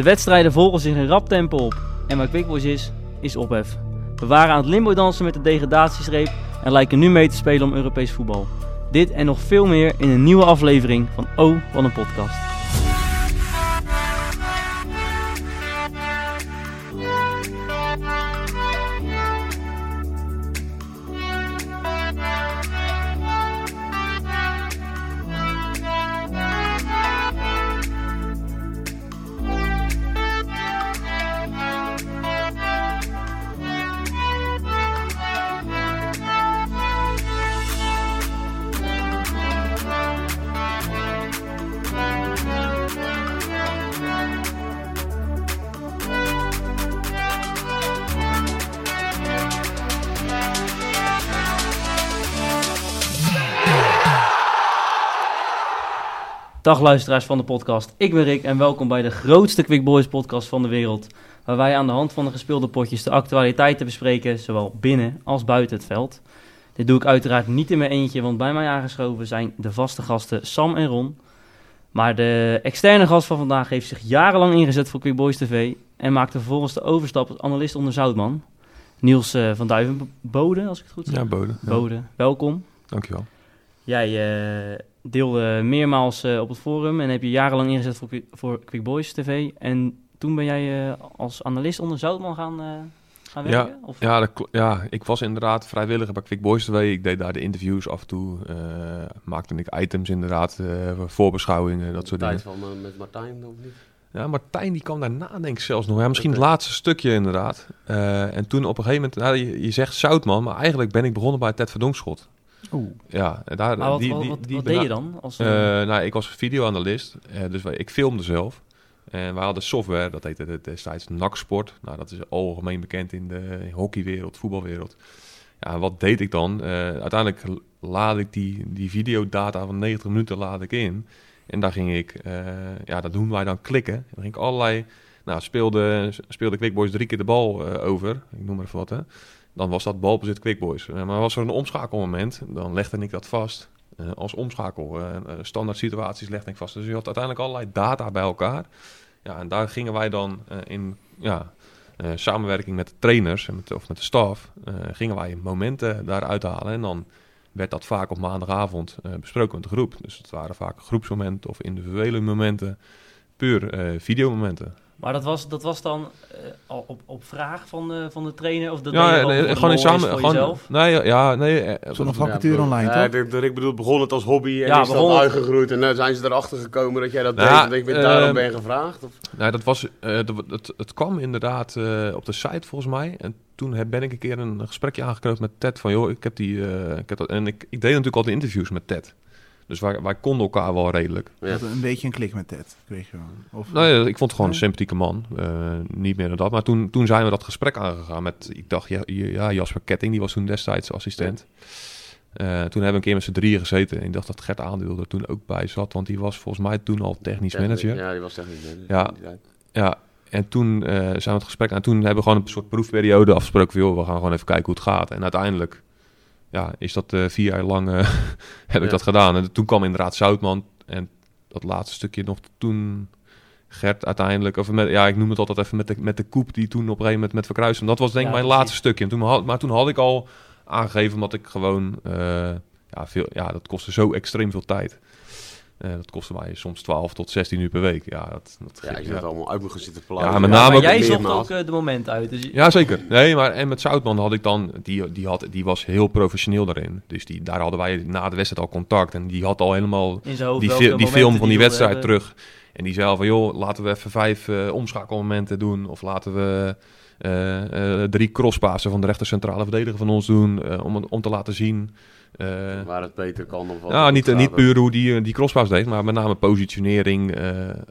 De wedstrijden volgen zich in rap tempo op. En waar Quick Boys is, is ophef. We waren aan het limbo dansen met de degradatiestreep en lijken nu mee te spelen om Europees voetbal. Dit en nog veel meer in een nieuwe aflevering van Oh, wat een podcast. Dag luisteraars van de podcast, ik ben Rick en welkom bij de grootste Quick Boys podcast van de wereld. Waar wij aan de hand van de gespeelde potjes de actualiteiten bespreken, zowel binnen als buiten het veld. Dit doe ik uiteraard niet in mijn eentje, want bij mij aangeschoven zijn de vaste gasten Sam en Ron. Maar de externe gast van vandaag heeft zich jarenlang ingezet voor Quick Boys TV en maakte vervolgens de overstap als analist onder Zoutman. Niels uh, van Duivenbode, als ik het goed zeg. Ja, Bode. Ja. Bode, welkom. Dankjewel. Jij uh, deelde meermaals uh, op het forum en heb je jarenlang ingezet voor, voor Quick Boys TV. En toen ben jij uh, als analist onder Zoutman gaan, gaan werken? Ja, of? Ja, dat, ja, ik was inderdaad vrijwilliger bij Quick Boys TV. Ik deed daar de interviews af en toe. maakte ik items inderdaad, voorbeschouwingen, dat soort tijd dingen. van met Martijn of niet? Ja, Martijn die kwam daarna denk ik zelfs nog. Ja, misschien okay. het laatste stukje inderdaad. en toen op een gegeven moment, nou, je, je zegt Zoutman, maar eigenlijk ben ik begonnen bij Ted Verdonkschot. Oeh. Ja, daar, maar wat, die, wat, wat, die wat deed je dan? Als, uh, nou, ik was videoanalist, uh, dus ik filmde zelf. En we hadden software, dat heette destijds NAC-sport. Nou, dat is algemeen bekend in de hockeywereld, voetbalwereld. Ja, wat deed ik dan? Uh, uiteindelijk laad ik die, die videodata van 90 minuten laad ik in. En daar ging ik, ja, dat doen wij dan klikken. En dan ging ik allerlei, nou, speelde, speelde Quickboys drie keer de bal over. Ik noem maar even wat, hè dan was dat balbezit Quickboys. Uh, maar was er een omschakelmoment, dan legde ik dat vast uh, als omschakel. Uh, standaard situaties legde ik vast. Dus je had uiteindelijk allerlei data bij elkaar. Ja, en daar gingen wij dan in ja, samenwerking met de trainers met, of met de staf, gingen wij momenten daaruit halen. En dan werd dat vaak op maandagavond besproken met de groep. Dus het waren vaak groepsmomenten of individuele momenten, puur videomomenten. Maar dat was, dat was dan uh, al op, op vraag van de, van de trainer? Of dat ja, nee, gewoon in samen. Gewoon, jezelf? nee, ja, nee. Uh, Zo'n vacature ja, online, ja, toch? Ik, ik bedoel, begon het als hobby en Ja, is dat begon het- uitgegroeid. En nu zijn ze erachter gekomen dat jij dat Nou, deed. En ik ben daarom eh, ben je gevraagd. Of? Nee, dat was, eh, dat- het, het kwam inderdaad eh, op de site volgens mij. En toen heb, ben ik een keer een gesprekje aangeknoopt met Ted. Van joh, ik heb die. eh, ik heb dat, en ik, ik deed natuurlijk al de interviews met Ted. Dus wij, wij konden elkaar wel redelijk. Ja. Een beetje een klik met Ted, kreeg je wel. Of, Nou ja, ik vond het gewoon een Nee. sympathieke man. Eh, niet meer dan dat. Maar toen, toen zijn we dat gesprek aangegaan met, ik dacht, ja, ja Jasper Ketting, die was toen destijds assistent. Eh, toen hebben we een keer met z'n drieën gezeten. En ik dacht dat Gert Aandeel er toen ook bij zat. Want die was volgens mij toen al technisch manager. Ja, die was technisch manager. Ja. Ja, en toen eh, zijn we het gesprek aan. Toen hebben we gewoon een soort proefperiode afgesproken. Van, joh, we gaan gewoon even kijken hoe het gaat. En uiteindelijk ja, is dat eh, vier jaar lang eh, heb ik dat gedaan. En toen kwam inderdaad Zoutman. En dat laatste stukje nog toen Gert uiteindelijk... Of met, ja, ik noem het altijd even met de, met de koep die toen op een gegeven moment met Verkruisen. Dat was denk ik Ja, mijn precies. laatste stukje. En toen had, maar toen had ik al aangegeven omdat ik gewoon... eh, ja, veel, ja, dat kostte zo extreem veel tijd. Eh, dat kostte mij soms 12 tot 16 uur per week. Ja, dat, dat Ja, je allemaal uit moeten zitten plaatsen. Ja, met Ja, name maar ook jij zocht ook eh, de moment uit. Dus je- Ja, zeker. Nee, maar en met Zoutman had ik dan, die, die, had, die was heel professioneel daarin. Dus die, daar hadden wij na de wedstrijd al contact. En die had al helemaal die, film van die wedstrijd hebben. terug. En die zei al van, joh, laten we even vijf eh, omschakelmomenten doen. Of laten we eh, eh, drie crosspassen van de rechter centrale verdediger van ons doen. om, om te laten zien... Waar het beter kan of wat. niet, niet puur hoe die, die crosspaas deed, maar met name positionering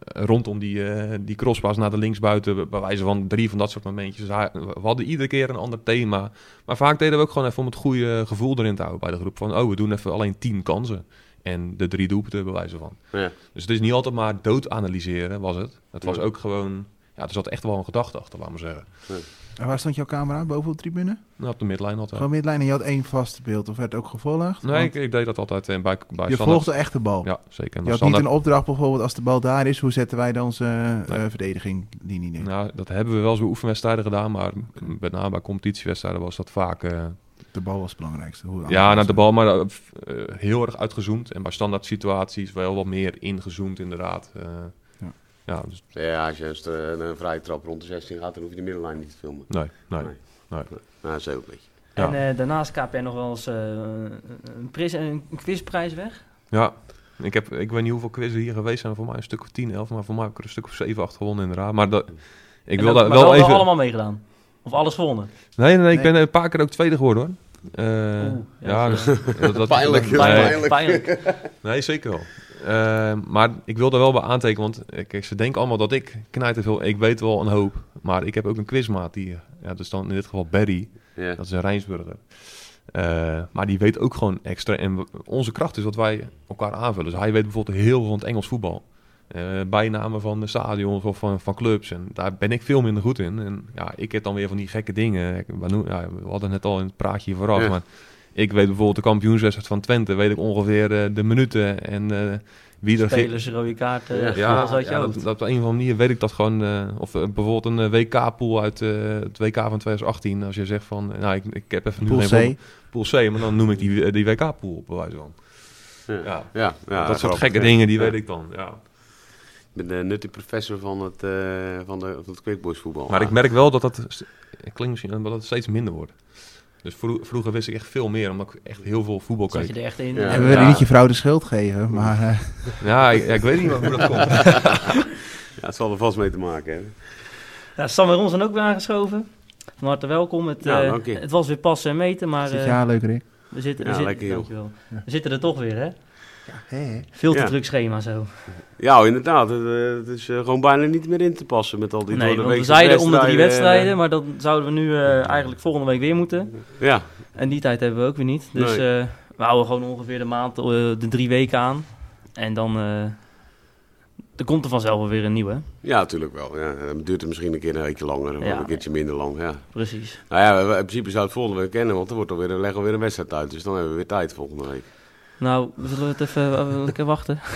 rondom die, die crosspaas naar de linksbuiten. Bij wijze van drie van dat soort momentjes. We hadden iedere keer een ander thema. Maar vaak deden we ook gewoon even om het goede gevoel erin te houden bij de groep. Van, oh, we doen even alleen tien kansen. En de drie doelpunten bij wijze van. Ja. Dus het is niet altijd maar dood analyseren, was het. Het was Ja. ook gewoon ja, er zat echt wel een gedachte achter, laat maar zeggen. En waar stond jouw camera? Boven op de tribune? Nou, op de midlijn altijd. Gewoon midlijn en je had één vast beeld. Of werd het ook gevolgd? Nee, ik, ik deed dat altijd eh, bij, bij je standaard. volgde echt de bal. Ja, zeker. En Je had niet een opdracht bijvoorbeeld als de bal daar is. Hoe zetten wij dan onze eh, verdediging linie neer? Nou, dat hebben we wel eens bij oefenwedstrijden gedaan, maar met name bij competitiewedstrijden was dat vaak... eh, De bal was het belangrijkste. Hoe ja, naar de bal, maar eh, eh, heel erg uitgezoomd. En bij standaard situaties wel wat meer ingezoomd inderdaad. Eh, Ja. ja. dus Ja, als je een, vrije trap rond de 16 gaat, dan hoef je de middenlijn niet te filmen. nee, nee. Nee. nee. Nou, dat is ook een beetje. Ja. En daarnaast kaap jij nog wel eens een, een quizprijs weg. Ja, ik, heb, ik weet niet hoeveel quizzen hier geweest zijn. Voor mij een stuk of 10, 11, maar voor mij heb ik er een stuk of 7, 8 gewonnen inderdaad. Maar dat, ik wil daar maar wel even... allemaal meegedaan. Of alles gewonnen. Nee, nee, nee, ik ben een paar keer ook tweede geworden hoor. Eh, Oeh, ja, ja, dat is, dus- dat, dat- Pijnlijk, Pijnlijk. Nee, zeker wel. Eh, maar ik wil er wel bij aantekenen, want eh, kijk, ze denken allemaal dat ik knijt veel. Ik weet wel een hoop, maar ik heb ook een quizmaat die, ja, dat is dan in dit geval Barry, Ja. dat is een Rijnsburger. Eh, maar die weet ook gewoon extra. En onze kracht is dat wij elkaar aanvullen. Dus hij weet bijvoorbeeld heel veel van het Engels voetbal. Eh, bijnamen van de stadions of van, van clubs. En daar ben ik veel minder goed in. En ja, ik heb dan weer van die gekke dingen. Ik- ja, we hadden het net al in het praatje vooraf. Ja. Maar ik weet bijvoorbeeld de kampioenswedstrijd van Twente. Weet ik ongeveer eh, de minuten en eh, wie er... ge- Spelers, rode kaarten, Ja. ja, alles ja, dat, dat op een of andere manier weet ik dat gewoon. eh, of bijvoorbeeld een WK-pool uit het WK van 2018. Als je zegt van, nou, ik, ik heb even nu Pool geen C. Pool C, maar dan noem ik die, die WK-pool op, bij wijze van. Ja. Ja. Ja. Ja, dat soort gekke ja. dingen, die Ja. weet ik dan. Ja. Ik ben de nutty professor van het, eh van de, van het quickboys voetbal. Maar ik merk wel dat dat, klinkt misschien, dat het steeds minder wordt. Dus vro- vroeger wist ik echt veel meer, omdat ik echt heel veel voetbal Zat keek. je er echt in? Ja. En we willen Ja. niet je vrouw de schuld geven, maar eh, Ja, ik, ja, ik weet niet hoe dat komt. Ja, het zal er vast mee te maken hebben. Ja, Sam en Ron zijn ook weer aangeschoven. Van harte welkom. Het, Ja, eh, het was weer passen en meten, maar zit eh, je haar leuk, Rick? we, zitten, we, Ja, zitten, lekker, joh. dankjewel. Ja. we zitten er toch weer, hè? Veel te druk schema zo. Ja, inderdaad. Het, eh, het is eh, gewoon bijna niet meer in te passen met al die Nee, door de want we zeiden onder drie wedstrijden, eh, maar dan zouden we nu eh, eigenlijk volgende week weer moeten. Ja, En die tijd hebben we ook weer niet. Dus Nee. eh, we houden gewoon ongeveer de maand, de drie weken aan. En dan eh, er komt er vanzelf wel weer een nieuwe. ja, natuurlijk wel. Ja. Dan duurt het misschien een keer een weekje langer of Ja. een keertje minder lang. Ja. Precies. Nou ja, in principe zou het volgende week kennen, want er wordt alweer, er leggen we weer een wedstrijd uit. Dus dan hebben we weer tijd volgende week. Nou, we zullen het even eh, lekker wachten.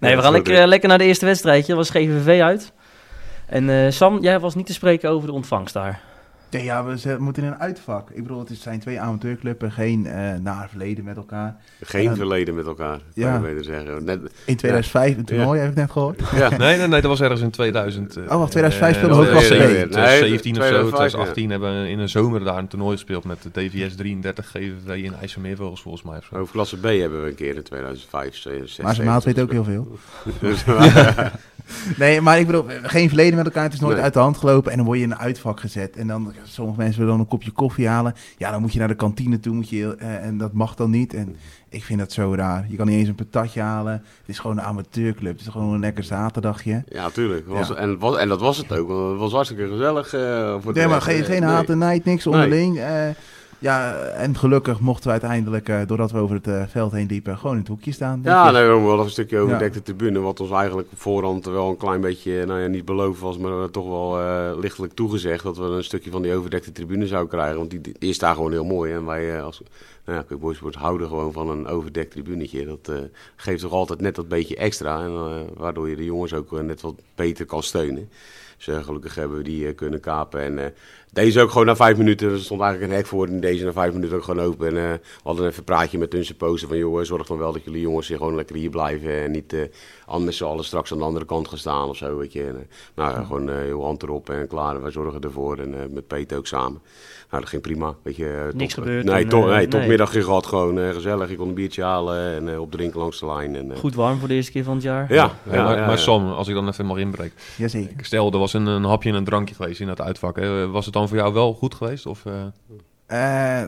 Nee, we gaan lekker, eh, lekker naar de eerste wedstrijdje. Dat was GVV uit. En eh, Sam, jij was niet te spreken over de ontvangst daar. Nee, ja, we ze- moeten in een uitvak. Ik bedoel, het zijn twee amateurclubben, geen eh naar verleden met elkaar. Geen Ja. verleden met elkaar, Ja. ja. beter zeggen. Net, In 2005, een toernooi, heb ik net gehoord. ja. Nee, nee, nee, dat was ergens in 2000. eh, Oh, wacht, 2005 eh, speelde we ook wel. Nee, 2017 of zo, 2005, 2018 hebben we in een zomer daar een toernooi gespeeld met de DVS 33 GVV in IJsselmeervogels volgens mij. zo. Hoofdklasse B hebben we een keer in 2005, 6, Maar zijn maat weet ook heel veel. Dus, Nee, maar ik bedoel, geen verleden met elkaar. Het is nooit Nee. uit de hand gelopen. En dan word je in een uitvak gezet. En dan, sommige mensen willen dan een kopje koffie halen. Ja, dan moet je naar de kantine toe. Moet je, eh, en dat mag dan niet. En ik vind dat zo raar. Je kan niet eens een patatje halen. Het is gewoon een amateurclub. Het is gewoon een lekker zaterdagje. ja, tuurlijk. Was, Ja. En, was, en dat was het ook. want Het was hartstikke gezellig. eh voor Nee, maar geen, eh, geen haat en nijd, niks onderling. Ja, en gelukkig mochten we uiteindelijk, eh, doordat we over het eh, veld heen liepen, gewoon in het hoekje staan. Ja, nee, we wel een stukje overdekte tribune. Wat ons eigenlijk op voorhand wel een klein beetje, nou ja, niet beloofd was, maar toch wel eh, lichtelijk toegezegd. Dat we een stukje van die overdekte tribune zouden krijgen. Want die, die is daar gewoon heel mooi. En wij als nou ja, houden gewoon van een overdekt tribunetje. Dat geeft toch altijd net dat beetje extra. En, waardoor je de jongens ook net wat beter kan steunen. Dus gelukkig hebben we die kunnen kapen. En deze ook gewoon na vijf minuten. Er stond eigenlijk een hek voor. En deze na vijf minuten ook gewoon open. En eh, we hadden even een praatje met hun supposen van... joh, zorg dan wel dat jullie jongens hier gewoon lekker hier blijven. En niet eh aan met z'n allen straks aan de andere kant gaan staan of zo, weet je. En, eh, nou ja, gewoon eh, heel hand erop en klaar. Wij zorgen ervoor. En eh, met Peter ook samen. Nou, dat ging prima, weet je. Niks top- gebeurd Nee, en, eh, nee, nee. topmiddagje gehad. Gewoon eh, gezellig. Ik kon een biertje halen en eh, opdrinken langs de lijn. En, eh, Goed warm voor de eerste keer van het jaar. Ja, Ja, ja, maar, ja, maar. Sam, als ik dan even mag inbreken. Jazeker. Ik Stel, er was een, een hapje en een drankje geweest in dat uitvak. hè. Was het dan voor jou wel goed geweest? Of, eh, Eh,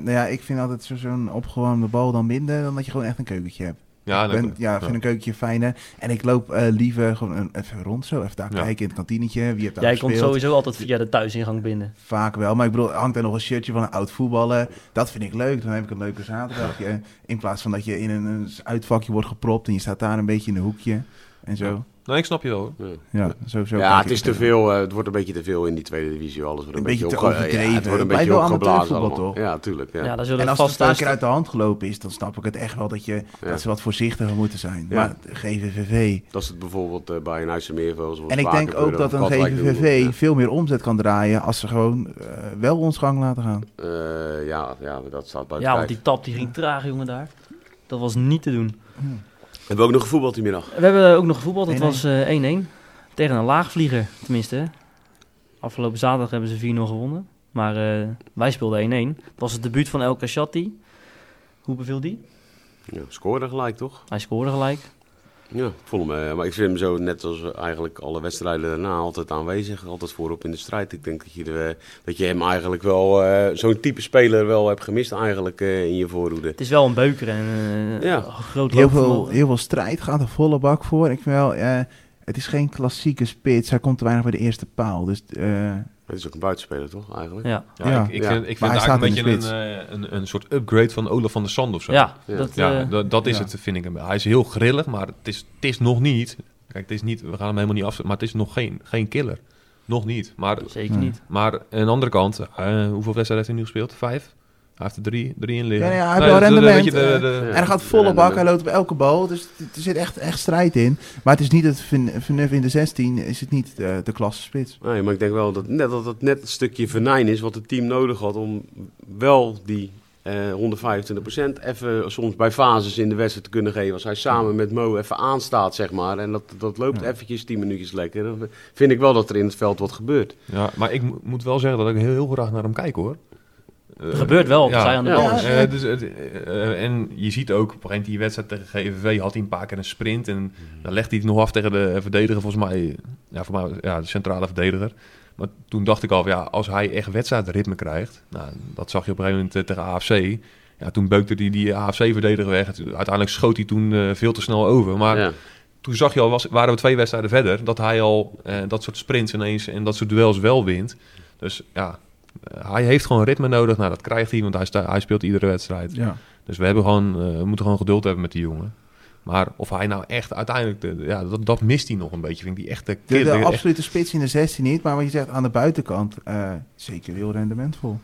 nou ja, ik vind altijd zo- zo'n opgewarmde bal dan minder dan dat je gewoon echt een keukentje hebt. ja, Ik ben, ja, ik vind een keukentje fijner. En ik loop eh, liever gewoon een, even rond zo, even daar Ja. kijken in het kantinetje. Wie heeft daar Jij komt sowieso altijd via de thuisingang binnen. Vaak wel, maar ik bedoel, hangt er nog een shirtje van een oud voetballer. Dat vind ik leuk, dan heb ik een leuke zaterdagje. In plaats van dat je in een, een uitvakje wordt gepropt en je staat daar een beetje in een hoekje en zo. Nou, ik snap je wel. hoor. Ja. Sowieso. Ja, het is te tegen. veel. eh, het wordt een beetje te veel in die tweede divisie. Alles wordt Een een, beetje te opge- ja, overdreven. het wordt een beetje opgeblazen toch? Ja, tuurlijk. Ja. Ja, daar zullen En als vast het een keer uit de hand gelopen is, dan snap ik het echt wel dat, je, Ja. dat ze wat voorzichtiger moeten zijn. Ja. Maar GVVV... Dat is het bijvoorbeeld eh, bij een IJsselmeer zoals En ik denk ook dat een GVVV veel meer omzet kan draaien als ze gewoon eh, wel ons gang laten gaan. Ja. Eh, ja, ja, dat staat buiten Ja, want die tap die ging traag, jongen, daar. Dat was niet te doen. Hebben we ook nog gevoetbald die middag? We hebben ook nog gevoetbald. Dat 1-1. was eh, 1-1. Tegen een laagvlieger, tenminste. Afgelopen zaterdag hebben ze 4-0 gewonnen. Maar eh, wij speelden 1-1. Het was het debuut van El Kashati. Hoe beviel die? Ja, scoorde gelijk, toch? Hij scoorde gelijk. Ja, ik vond hem, eh, maar ik vind hem zo net als eigenlijk alle wedstrijden daarna altijd aanwezig. Altijd voorop in de strijd. Ik denk dat je, eh, dat je hem eigenlijk wel, eh, zo'n type speler wel hebt gemist eigenlijk eh, in je voorhoede. Het is wel een beuker en eh, Ja. een groot Heel veel, heel veel strijd gaat er volle bak voor. Ik vind wel, eh, het is geen klassieke spits. Hij komt te weinig bij de eerste paal. Dus eh, Het is ook een buitenspeler, toch? Eigenlijk. Ja, Ja, Ja. ik, ik Ja. vind, ik vind eigenlijk staat een beetje een, een, een soort upgrade van Olaf van der Sand of zo. ja, Ja. dat, Ja, eh, dat, dat is ja. het, vind ik. hem. Hij is heel grillig, maar het is, het is nog niet. Kijk, het is niet, we gaan hem helemaal niet afzetten, maar het is nog geen, geen killer. Nog niet. Maar, zeker niet. maar aan de andere kant, eh, hoeveel wedstrijden heeft hij nu gespeeld? Vijf? Hij heeft er drie, drie in liggen. Ja, ja, hij heeft Nee, wel dat- dat- rendement, de- eh, en hij gaat volle bak. Hij loopt op elke bal. Dus er zit echt, echt strijd in. Maar het is niet vernuft in de 16. Is het niet de, de klasse spits. Nee, maar ik denk wel dat, net, dat het net een stukje venijn is wat het team nodig had om wel die eh 125% even soms bij fases in de wedstrijd te kunnen geven. Als hij samen met Mo even aanstaat, zeg maar. En dat, dat loopt Ja. eventjes 10 minuutjes lekker. Dan vind ik wel dat er in het veld wat gebeurt. Ja, maar ik mo- moet wel zeggen dat ik heel, heel graag naar hem kijk hoor. Eh, gebeurt wel hij aan de ja. bal. Ja. Eh, dus, eh, en je ziet ook, op een gegeven moment die wedstrijd tegen GVV had hij een paar keer een sprint. En dan legde hij het nog af tegen de verdediger, volgens mij. Ja, voor mij ja, de centrale verdediger. Maar toen dacht ik al, ja, als hij echt wedstrijdritme krijgt. Nou, dat zag je op een gegeven moment tegen AFC. Ja, toen beukte hij die AFC-verdediger weg. Uiteindelijk schoot hij toen eh, veel te snel over. Maar ja. toen zag je al, was, waren we twee wedstrijden verder, dat hij al eh, dat soort sprints ineens en dat soort duels wel wint. Dus ja, hij heeft gewoon ritme nodig. Nou, dat krijgt hij, want hij, sta- hij speelt iedere wedstrijd. Ja. Dus we, hebben gewoon, eh, we moeten gewoon geduld hebben met die jongen. Maar of hij nou echt uiteindelijk, de, ja, dat, dat mist hij nog een beetje. Vind ik die echte De, kid. de echt- absolute spits in de 16 niet. Maar wat je zegt aan de buitenkant. eh, zeker heel rendementvol.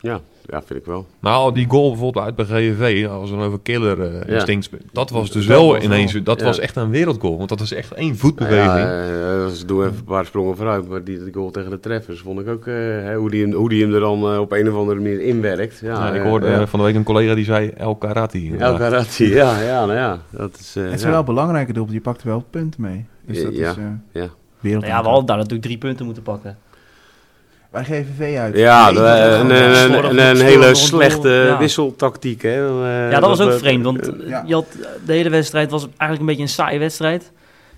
Ja, ja, vind ik wel. Maar al die goal bijvoorbeeld uit bij GVV, als dan over killer eh Ja. instinct dat was dus Dat wel was ineens, wel, dat ja. was echt een wereldgoal. Want dat was echt één voetbeweging. Ja, eh, ze doen even een paar sprongen vooruit. Maar die, die goal tegen de treffers vond ik ook... eh, hè, hoe, die hem, hoe die hem er dan eh, op een of andere manier inwerkt. Ja, Ja, ik eh, hoorde ja. eh, van de week een collega die zei El Karati. El Karati, ja, ja, nou ja. Dat is, eh, Het is ja. wel belangrijke doelpunt. Je pakt wel punten mee. Dus dat Ja, is eh ja. wereld. Ja, we hadden daar natuurlijk drie punten moeten pakken. Bij GVV uit. Ja, Nee, ja, een, een, slordig een, hele slechte ja. wisseltactiek. Hè? Eh, Ja, dat was ook we- vreemd, want ja. je had, de hele wedstrijd was eigenlijk een beetje een saaie wedstrijd.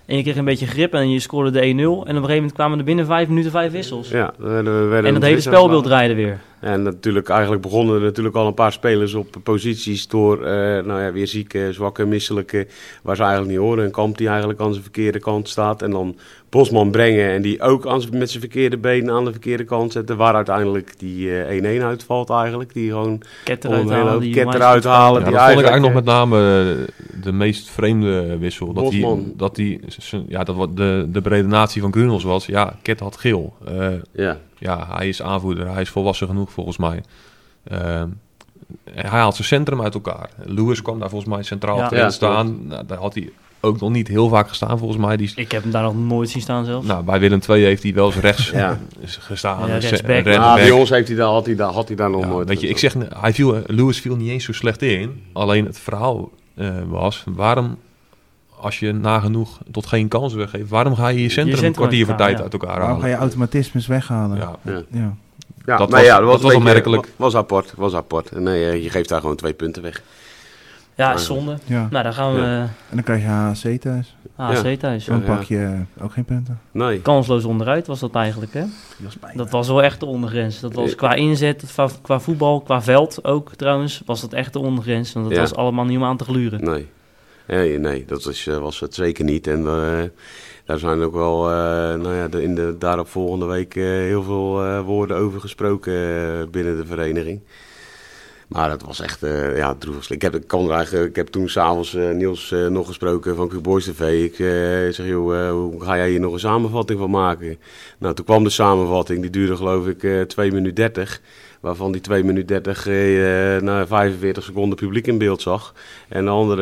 En je kreeg een beetje grip en je scoorde de 1-0. En op een gegeven moment kwamen er binnen vijf minuten vijf wissels. Ja, we we en het hele spelbeeld draaide weer. En natuurlijk, eigenlijk begonnen er natuurlijk al een paar spelers op posities door, eh, nou ja, weer zieke, zwakke, misselijke, waar ze eigenlijk niet horen. Een kamp die eigenlijk aan zijn verkeerde kant staat. En dan Bosman brengen. En die ook met zijn verkeerde benen aan de verkeerde kant zetten. Waar uiteindelijk die eh, 1-1 uitvalt eigenlijk. Die gewoon ketter uithalen. Die ketter uithalen ja, die dat vond ik eigenlijk nog eh, met name eh, de meest vreemde wissel. Dat Bosman. dat die, ja, dat wat de, de bredenatie van Grunels was. Ja, ket had geel. Ja. ja, hij is aanvoerder. Hij is volwassen genoeg volgens mij. Hij haalt zijn centrum uit elkaar. Lewis kwam daar volgens mij centraal ja, staan. Nou, daar had hij ook nog niet heel vaak gestaan volgens mij. Die, Ik heb hem daar nog nooit zien staan zelfs. nou, bij Willem II heeft hij wel eens rechts Ja. gestaan. Ja, Een rechtsback. ce- Ah, rechtsback. bij ons heeft hij daar, had, hij daar, had hij daar nog Ja, nooit. weet je, ik zeg, hij viel, Lewis viel niet eens zo slecht in. Alleen het verhaal eh, was, waarom, als je nagenoeg tot geen kans weggeeft, waarom ga je je centrum, centrum een kwartier van elkaar, tijd uit elkaar Waarom ga halen? je automatismes weghalen? Ja, Ja. Ja. Ja, Dat maar was- ja, dat was, was een beetje- opmerkelijk. Was apart, was apart. Nee, eh, je geeft daar gewoon twee punten weg. Ja, is zonde. Ja. Nou, dan gaan we Ja. eh, En dan krijg je HC thuis. AFC thuis. Dan Ja. pak je ook geen punten. Nee. Kansloos onderuit was dat eigenlijk, hè? Dat was wel echt de ondergrens. Dat was Ja. qua inzet, qua, qua voetbal, qua veld ook trouwens, was dat echt de ondergrens. Want dat Ja. was allemaal niet om aan te gluren. Nee, nee, nee dat is, eh, was het zeker niet. En eh, daar zijn ook wel eh, nou ja, de, in de daaropvolgende week eh, heel veel eh, woorden over gesproken eh, binnen de vereniging. Maar dat was echt, uh, ja, droevig. Ik heb, ik, ik heb toen s'avonds uh, Niels uh, nog gesproken van Quick Boys TV. Ik zeg, joh, hoe ga jij hier nog een samenvatting van maken? Nou, toen kwam de samenvatting. Die duurde geloof ik 2 minuten 30. Waarvan die 2 minuten 30 uh, na 45 seconden publiek in beeld zag. En de andere...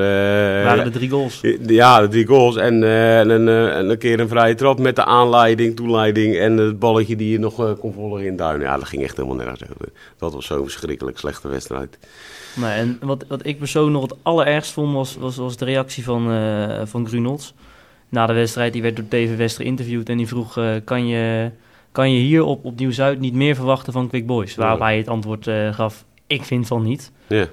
Uh, Waren de drie goals? Ja, de drie goals. En, uh, en, en, een keer een vrije trap met de aanleiding, toeleiding en het balletje die je nog kon volgen in Duinen. Ja, dat ging echt helemaal nergens over. Dat was zo'n verschrikkelijk slechte wedstrijd. Nee, en wat, wat ik persoonlijk nog het allerergst vond, was, was, was de reactie van, van Grunolds. Na de wedstrijd, die werd door TV West geïnterviewd en die vroeg, kan je kan je hier op, op Nieuw-Zuid niet meer verwachten van Quick Boys? Waarop hij het antwoord uh, gaf, ik vind van niet. Ja.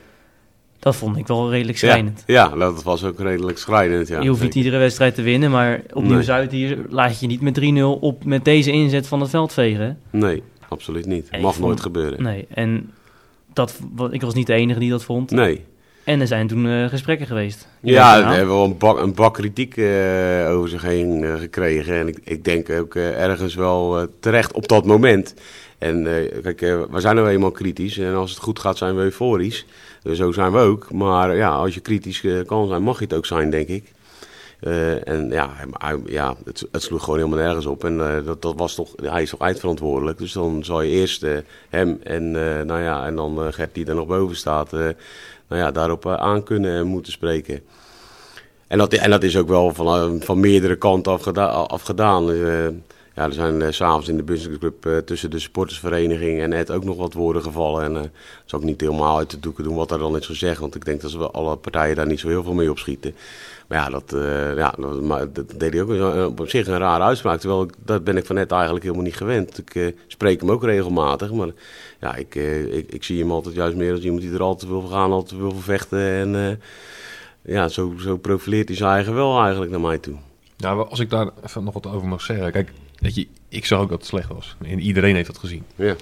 Dat vond ik wel redelijk schrijnend. Ja, ja, dat was ook redelijk schrijnend, ja. Je hoeft niet iedere wedstrijd te winnen, maar op nee. Nieuw-Zuid hier laat je niet met 3-0 op met deze inzet van het veld vegen. Nee, absoluut niet. Mag nooit gebeuren. Nee, en dat, ik was niet de enige die dat vond. Nee. En er zijn toen uh, gesprekken geweest. Ja, we hebben wel een bak, een bak kritiek uh, over zich heen uh, gekregen. En ik, ik denk ook ergens wel terecht op dat moment. En kijk, we zijn nou eenmaal kritisch. En als het goed gaat, zijn we euforisch. zo zijn we ook. Maar ja, als je kritisch kan zijn, mag je het ook zijn, denk ik. en ja, hij, ja het, het, sloeg gewoon helemaal nergens op. En dat, dat was toch, hij is toch eindverantwoordelijk. Dus dan zal je eerst hem en, nou ja, en dan Gert die er nog boven staat nou ja, daarop eh, aan kunnen en moeten spreken. En dat, en dat is ook wel van, eh, van meerdere kanten afgedaan. afgedaan. Uh, ja, er zijn uh, s'avonds in de businessclub tussen de supportersvereniging en Ed ook nog wat woorden gevallen. En dat zal ik niet helemaal uit de doeken doen wat daar dan is gezegd. Want ik denk dat ze alle partijen daar niet zo heel veel mee opschieten. Maar ja, dat, ja, dat, maar, dat deed hij ook op zich een rare uitspraak. Terwijl ik, dat ben ik van net eigenlijk helemaal niet gewend. Ik spreek hem ook regelmatig. Maar ja, ik, ik, ik, zie hem altijd juist meer als iemand die er altijd wil gaan, altijd wil vechten. En ja, zo, zo profileert hij zijn eigen wel eigenlijk naar mij toe. Nou, als ik daar even nog wat over mag zeggen. Kijk, Weet je, ik zag ook dat het slecht was. En iedereen heeft dat gezien. Ja.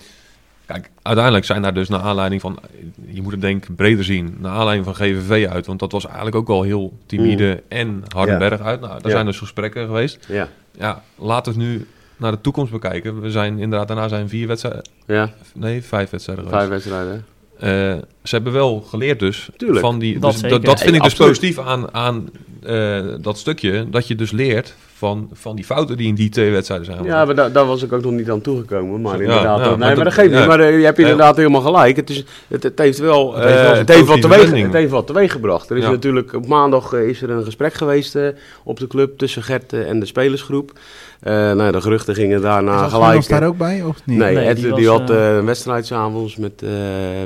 Kijk, uiteindelijk zijn daar dus naar aanleiding van, je moet het denk ik breder zien, naar aanleiding van GVV uit. Want dat was eigenlijk ook al heel timide mm. en Hardenberg uit. Nou, daar zijn dus gesprekken geweest. Ja. Ja, laten we nu naar de toekomst bekijken. We zijn inderdaad, daarna zijn vier wedstrijden. Ja. Nee, vijf wedstrijden geweest. Vijf wedstrijden. Uh, ze hebben wel geleerd dus. Tuurlijk. Van die, dat, dus, dat, vind ik dus positief aan, aan uh, dat stukje. Dat je dus leert van, van die fouten die in die twee wedstrijden zijn Ja, maar daar was ik ook nog niet aan toegekomen. Maar inderdaad, ja, nee, maar, dat, geeft niet. Maar uh, je hebt inderdaad helemaal gelijk. Het, is, het, het heeft wel, het het heeft wat teweeg, het heeft wat teweeg gebracht. Er is natuurlijk op maandag is er een gesprek geweest op de club tussen Gert en de spelersgroep. Uh, nou, de geruchten gingen daarna gelijk. Was daar ook bij? Of niet? Nee, nee Ed, die, die, had uh, een wedstrijd s'avonds met, uh,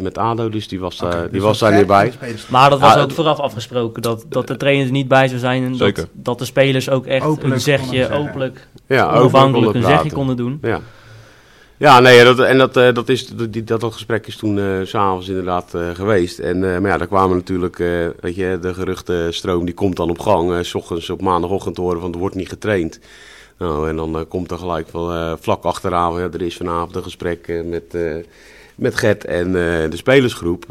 met ADO, dus die was, okay, die dus was daar niet bij. Maar dat was ook vooraf afgesproken, dat, dat de trainers niet bij zou zijn en dat, dat, de spelers ook echt openlijk een zegje openlijk, ja, onafhankelijk een zegje konden doen. Ja. Ja, nee, dat, en dat, uh, dat, is, dat, dat, dat gesprek is toen uh, s'avonds inderdaad uh, geweest. En, maar ja, daar kwamen natuurlijk, weet je, de geruchtenstroom die komt dan op gang. s ochtends op maandagochtend te horen van er wordt niet getraind. Nou, en dan uh, komt er gelijk van, uh, vlak achteraan, ja, er is vanavond een gesprek uh, met, met Gert en de spelersgroep.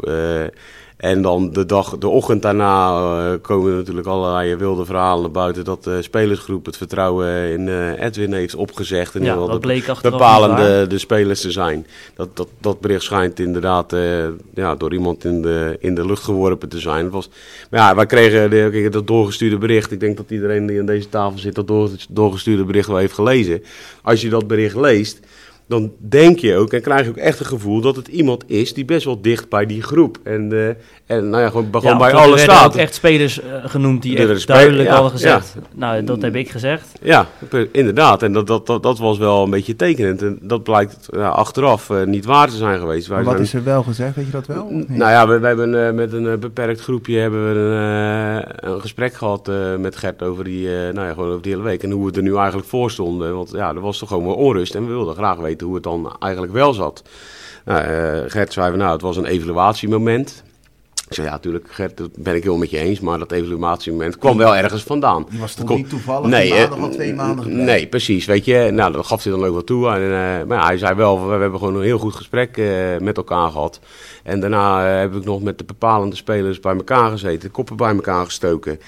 En dan de, dag, de ochtend daarna uh, komen natuurlijk allerlei wilde verhalen buiten dat de spelersgroep het vertrouwen in uh, Edwin heeft opgezegd. En ja, dat bleek bepalende de spelers te zijn. Dat, dat, dat bericht schijnt inderdaad uh, ja, door iemand in de, in de lucht geworpen te zijn. was, maar ja, wij kregen de, dat doorgestuurde bericht. Ik denk dat iedereen die aan deze tafel zit dat door, doorgestuurde bericht wel heeft gelezen. Als je dat bericht leest dan denk je ook en krijg je ook echt een gevoel dat het iemand is die best wel dicht bij die groep. En, uh, en nou ja, gewoon, gewoon ja, bij alle staat. Er ook echt spelers uh, genoemd die echt duidelijk ja, hadden gezegd. Nou, dat heb ik gezegd. Ja, inderdaad. En dat, dat, dat, dat was wel een beetje tekenend. En dat blijkt achteraf uh, niet waar te zijn geweest. Wij wat zijn... is er wel gezegd? Weet je dat wel? Nou ja, we, we hebben met een beperkt groepje hebben we een, een gesprek gehad met Gert over die, nou ja, gewoon over die hele week. En hoe we er nu eigenlijk voor stonden. Want ja, er was toch gewoon wel onrust. En we wilden graag weten hoe het dan eigenlijk wel zat. Nou, uh, Gert zei van, nou, het was een evaluatiemoment. Ik zei, ja, natuurlijk, Gert, dat ben ik heel met je eens, maar dat evaluatiemoment kwam wel ergens vandaan. Die was toch niet toevallig nee, maandag al twee maanden geleden? Nee, precies, weet je. Nou, dat gaf hij dan ook wel toe. En, uh, maar ja, hij zei wel, we, hebben gewoon een heel goed gesprek uh, met elkaar gehad. En daarna heb ik nog met de bepalende spelers bij elkaar gezeten, koppen bij elkaar gestoken.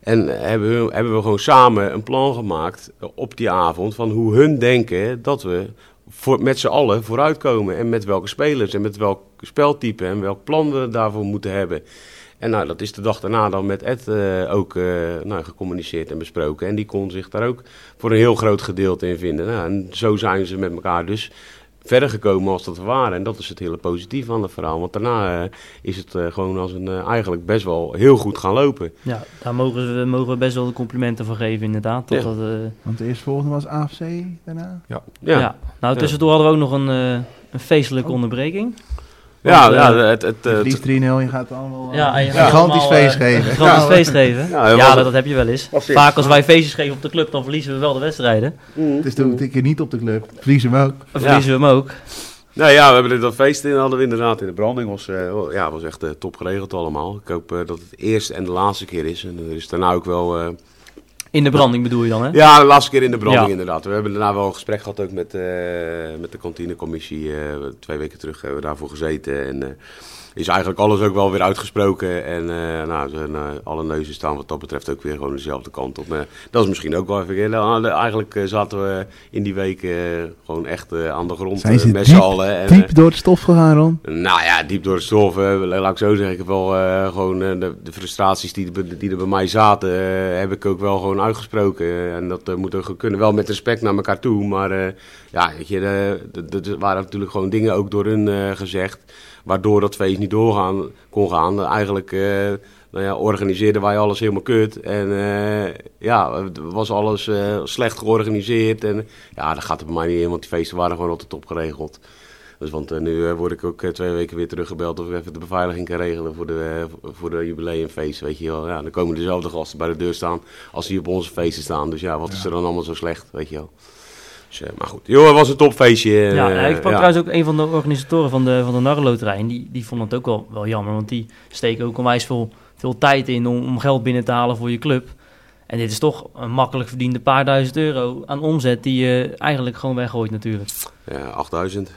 En hebben we, hebben we gewoon samen een plan gemaakt op die avond van hoe hun denken dat we voor, met z'n allen vooruitkomen. En met welke spelers en met welk speltype en welk plan we daarvoor moeten hebben. En nou, dat is de dag daarna dan met Ed eh, ook eh, nou, gecommuniceerd en besproken. En die kon zich daar ook voor een heel groot gedeelte in vinden. Nou, en zo zijn ze met elkaar dus verder gekomen als dat we waren. En dat is het hele positieve aan het verhaal. Want daarna eh, is het eh, gewoon als een, eh, eigenlijk best wel heel goed gaan lopen. Ja, daar mogen we, mogen we best wel de complimenten voor geven inderdaad. Tot Ja. dat, eh, Want de eerstvolgende was AFC daarna. Ja, ja. ja. Nou, tussendoor hadden we ook nog een, eh, een feestelijke Oh. onderbreking. Ja, Want, ja, eh, het, het, Je eh, verliest 3-0, je gaat allemaal eh, Ja, en je gaat gigantisch allemaal, feest eh, geven. Een gigantisch feest geven. Ja, Ja, dat heb je wel eens. het. Vaak als wij feestjes geven op de club, dan verliezen we wel de wedstrijden. Mm. Dus doe ik een keer niet op de club. Verliezen we ook. Dan verliezen we hem ook. Nou ja, we hebben dit dat feest in, hadden we inderdaad in de branding. was, eh, oh, ja, was echt eh, top geregeld allemaal. Ik hoop eh, dat het de eerste en de laatste keer is. En er is daarna ook wel... In de branding bedoel je dan, hè? ja, de laatste keer in de branding Ja. inderdaad. We hebben daarna wel een gesprek gehad ook met, eh, met de kantinecommissie. eh, twee weken terug hebben we daarvoor gezeten. En eh, is eigenlijk alles ook wel weer uitgesproken. En eh, nou, zijn, eh, alle neuzen staan wat dat betreft ook weer gewoon dezelfde kant op. Maar dat is misschien ook wel even... Nou, eigenlijk eh, zaten we in die week gewoon echt aan de grond Zijn ze met z'n diep- allen. En, Diep door het stof gegaan, Ron. nou ja, diep door de stof. laat ik zo zeggen. Ik heb wel gewoon de, de frustraties die, er- die er bij mij zaten, heb ik ook wel gewoon uitgesproken. En dat moet ook kunnen. Wel met respect naar elkaar toe. Maar ja, weet je, de- de- de- er waren natuurlijk gewoon dingen ook door hun gezegd. Waardoor dat feest niet doorgaan kon gaan. Eigenlijk eh, nou ja, organiseerden wij alles helemaal kut. En eh, ja, was alles eh, slecht georganiseerd. En ja, dat gaat er bij mij niet in, want die feesten waren gewoon altijd opgeregeld. Dus want eh, nu eh, word ik ook eh, twee weken weer teruggebeld of ik even de beveiliging kan regelen voor de, eh, voor de jubileumfeest. Weet je wel. Ja, dan komen dezelfde gasten bij de deur staan als die op onze feesten staan. Dus ja, wat is er dan allemaal zo slecht, weet je wel. Dus, eh, maar goed, joh, het was een topfeestje. Ja, eh, ik sprak ja. trouwens ook een van de organisatoren van de, van de Narrenloterij. En die, die vond het ook wel, wel jammer, want die steken ook onwijs veel, veel tijd in om, om geld binnen te halen voor je club. En dit is toch een makkelijk verdiende paar duizend euro aan omzet die je eigenlijk gewoon weggooit natuurlijk. Ja, 8000.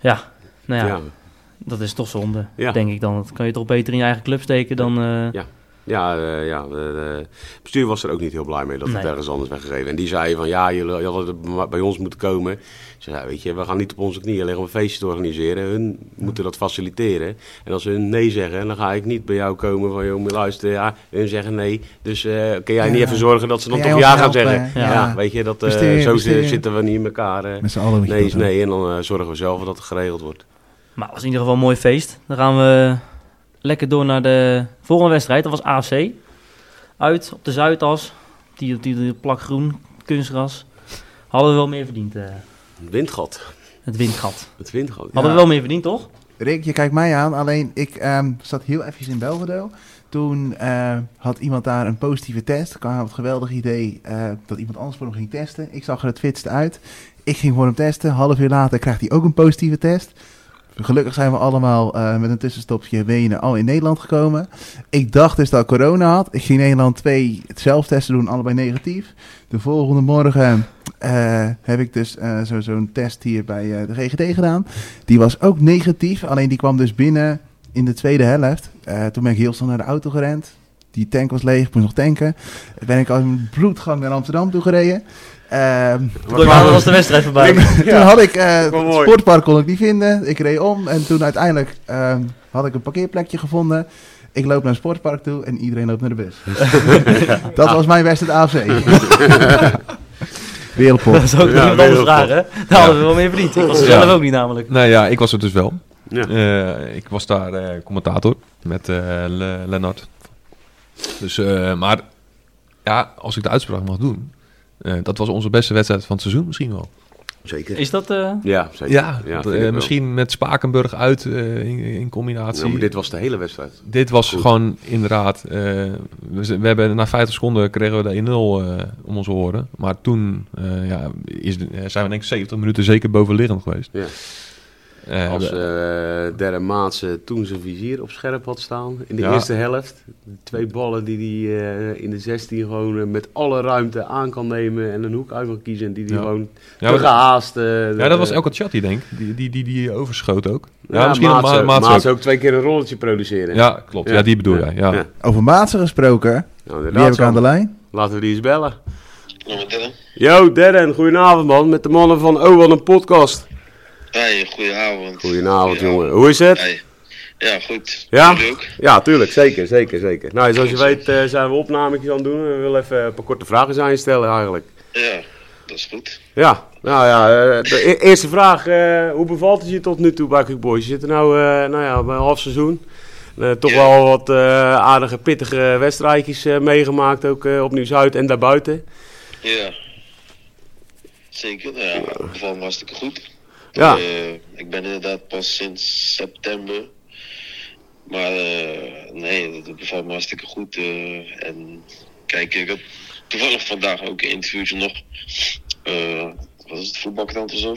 Ja, nou ja, Ja. dat is toch zonde, Ja. denk ik dan. Dat kan je toch beter in je eigen club steken dan... eh, Ja. Ja, eh, ja de- het bestuur was er ook niet heel blij mee dat het Nee. ergens anders weggegeven. En die zei van ja, jullie jullie hadden bij ons moeten komen. Ik zei, weet je, we gaan niet op onze knieën liggen om een feestje te organiseren. Hun moeten dat faciliteren. En als hun nee zeggen, dan ga ik niet bij jou komen van joh, luisteren. Ja, hun zeggen nee. Dus eh kun jij niet even zorgen dat ze dan toch ja gaan zeggen? Ja. Ja, weet je, dat, eh, Bestuur, zo bestuur. zitten we niet in elkaar. eh. Met z'n allen nee is nee. En dan eh, zorgen we zelf dat het geregeld wordt. Maar het was in ieder geval een mooi feest. Dan gaan we lekker door naar de volgende wedstrijd. Dat was AFC. Uit op de Zuidas. Die, die, die plak groen, kunstgras. Hadden we wel meer verdiend, eh, Het windgat. het windgat. Het windgat. Hadden we wel meer verdiend, toch? Rick, je kijkt mij aan. Alleen ik ehm, zat heel even in Belvedere. Toen eh, had iemand daar een positieve test. Ik had het geweldig idee eh, dat iemand anders voor hem ging testen. Ik zag er het fitste uit. Ik ging voor hem testen. Half uur later krijgt hij ook een positieve test. Gelukkig zijn we allemaal eh, met een tussenstopje Wenen al in Nederland gekomen. Ik dacht dus dat ik corona had. Ik ging in Nederland twee zelftesten doen, allebei negatief. De volgende morgen eh, heb ik dus eh, zo- zo'n test hier bij de GGD gedaan. Die was ook negatief, alleen die kwam dus binnen in de tweede helft. Toen ben ik heel snel naar de auto gerend. Die tank was leeg, ik moest nog tanken. Ben ik al in bloedgang naar Amsterdam toe gereden. Ehm, Toen was de wedstrijd voorbij. toen had ik eh, het sportpark kon ik niet vinden. Ik reed om en toen uiteindelijk ehm, had ik een parkeerplekje gevonden. Ik loop naar het sportpark toe en iedereen loopt naar de bus. dat was mijn wedstrijd AFC. Wereldpot. Dat is ook Ja, iemand anders wereldpot. vragen. hè? Daar hadden we wel meer verdiend. Ik was er Ja. zelf ook niet namelijk. Nou ja, ik was er dus wel. Ja. Eh, ik was daar eh, commentator met eh Le- Lennart. Dus, eh, maar ja, als ik de uitspraak mag doen, dat was onze beste wedstrijd van het seizoen misschien wel. Zeker. Is dat... eh, Ja, zeker. Ja, eh, wel. misschien met Spakenburg uit eh, in, in combinatie. Ja, maar dit was de hele wedstrijd. Dit was Goed. gewoon inderdaad. eh, we, we hebben na 50 seconden kregen we de 1-0 eh, om onze oren. Maar toen eh, ja, is eh, zijn we denk ik 70 minuten zeker bovenliggend geweest. Ja. Eh, Als eh Derre Maatse toen zijn vizier op scherp had staan in de Ja. eerste helft. Twee ballen die hij eh, in de 16 gewoon met alle ruimte aan kan nemen en een hoek uit kan kiezen. En die hij Ja. gewoon ja, te gehaast... eh, ja, dat was Elke Chatty denk ik. Die, die, die, die overschoot ook. Ja, Ja, misschien Maatse, Ma- Maatse Maatse ook. ook twee keer een rolletje produceren. Ja, klopt. Ja, die bedoel jij. Ja. Ja. Over Maatsen gesproken, Nou, die heb ik aan de lijn. Laten we die eens bellen. Yo, Darren, goedenavond man. Met de mannen van Oh, wat een podcast. Hey, goedenavond. Goedenavond, jongen. Hoe is het? Hey. Ja, goed. Ja? Ja, tuurlijk. Zeker, zeker, zeker. Nou, zoals je weet eh, zijn we opnametjes aan het doen. We willen even een paar korte vragen aan je stellen eigenlijk. Ja, dat is goed. Ja, nou ja, eh, de e- eerste vraag. eh, hoe bevalt het je tot nu toe bij Boys? Je zit er nou, nou ja, bij een half seizoen. Toch Ja. wel wat aardige, pittige wedstrijdjes meegemaakt. Ook op Nieuw-Zuid en daarbuiten. Ja. Zeker, nou ja, bevalt me hartstikke goed. Ja. Eh, ik ben inderdaad pas sinds september. Maar eh, nee, dat bevalt me hartstikke goed. eh, en kijk, ik had toevallig vandaag ook een interviewtje nog. Eh wat is het, voetbalkrant of zo?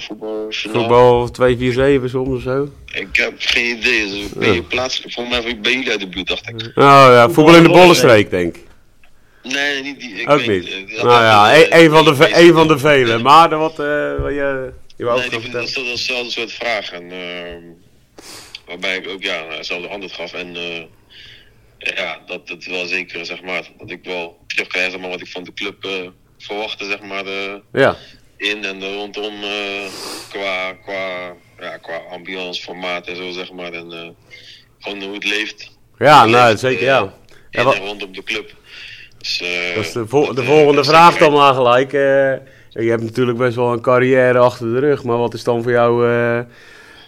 Voetbal 2-4-7 soms of zo. Ik heb geen idee. Dus ben je plaatselijk? Volgens mij bij jullie uit de buurt, dacht ik. Oh ja, voetbal in de bollenstreek denk ik. Nee, niet die. Ik Ook weet niet. Nou ja, even, een, een van de, ve- een van de vele. Maar wat, eh, wat je, je wou Nee, dat vertellen. is dat hetzelfde soort vraag. En, ehm, waarbij ik ook ja, hetzelfde antwoord gaf. En eh, ja, dat het wel zeker, zeg maar, dat ik wel terugkrijg zeg maar, wat ik van de club eh, verwachtte, zeg maar, Ja, in en rondom qua, qua, ja, qua ambiance, formaat en zo, zeg maar. En gewoon hoe het leeft. ja nou, leeft, zeker ja. Wat- en rondom de club. Dus, eh, Dat is de, dat, de volgende vraag dan maar gelijk. eh. je hebt natuurlijk best wel een carrière achter de rug. Maar wat is dan voor jou eh,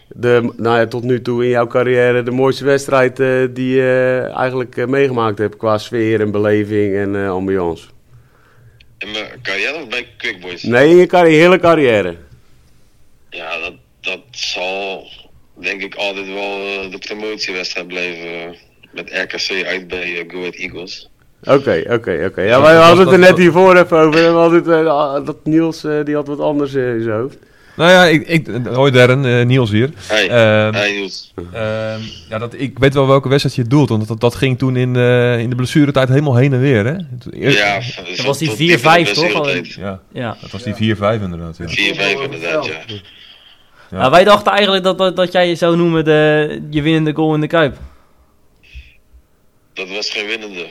de, nou ja, tot nu toe in jouw carrière de mooiste wedstrijd die je eigenlijk meegemaakt hebt qua sfeer en beleving en ambiance? In mijn carrière of bij Quick Boys? Nee, in je carri- hele carrière. Ja, dat, dat zal denk ik altijd wel de promotiewedstrijd blijven. met RKC uit bij Go Ahead Eagles. Oké, oké, oké. Ja, wij dat hadden het er dat- net hiervoor even over. We hadden het, eh, dat Niels eh, die had wat anders eh, in zijn hoofd. Nou ja, ik, ik, hoi Darren, Niels hier. Hey, Ehm, hey Niels. ehm, ja, dat, ik weet wel welke wedstrijd je doelt, want dat, dat ging toen in, eh, in de blessuretijd helemaal heen en weer. Hè? Toen- eer- Ja, Dat was die 4-5 toch? Ja, Ja. dat was die 4-5 inderdaad. Ja. 4-5 inderdaad, ja. Ja. Nou, wij dachten eigenlijk dat, dat, dat jij je zou noemen de, je winnende goal in de Kuip. Dat was geen winnende.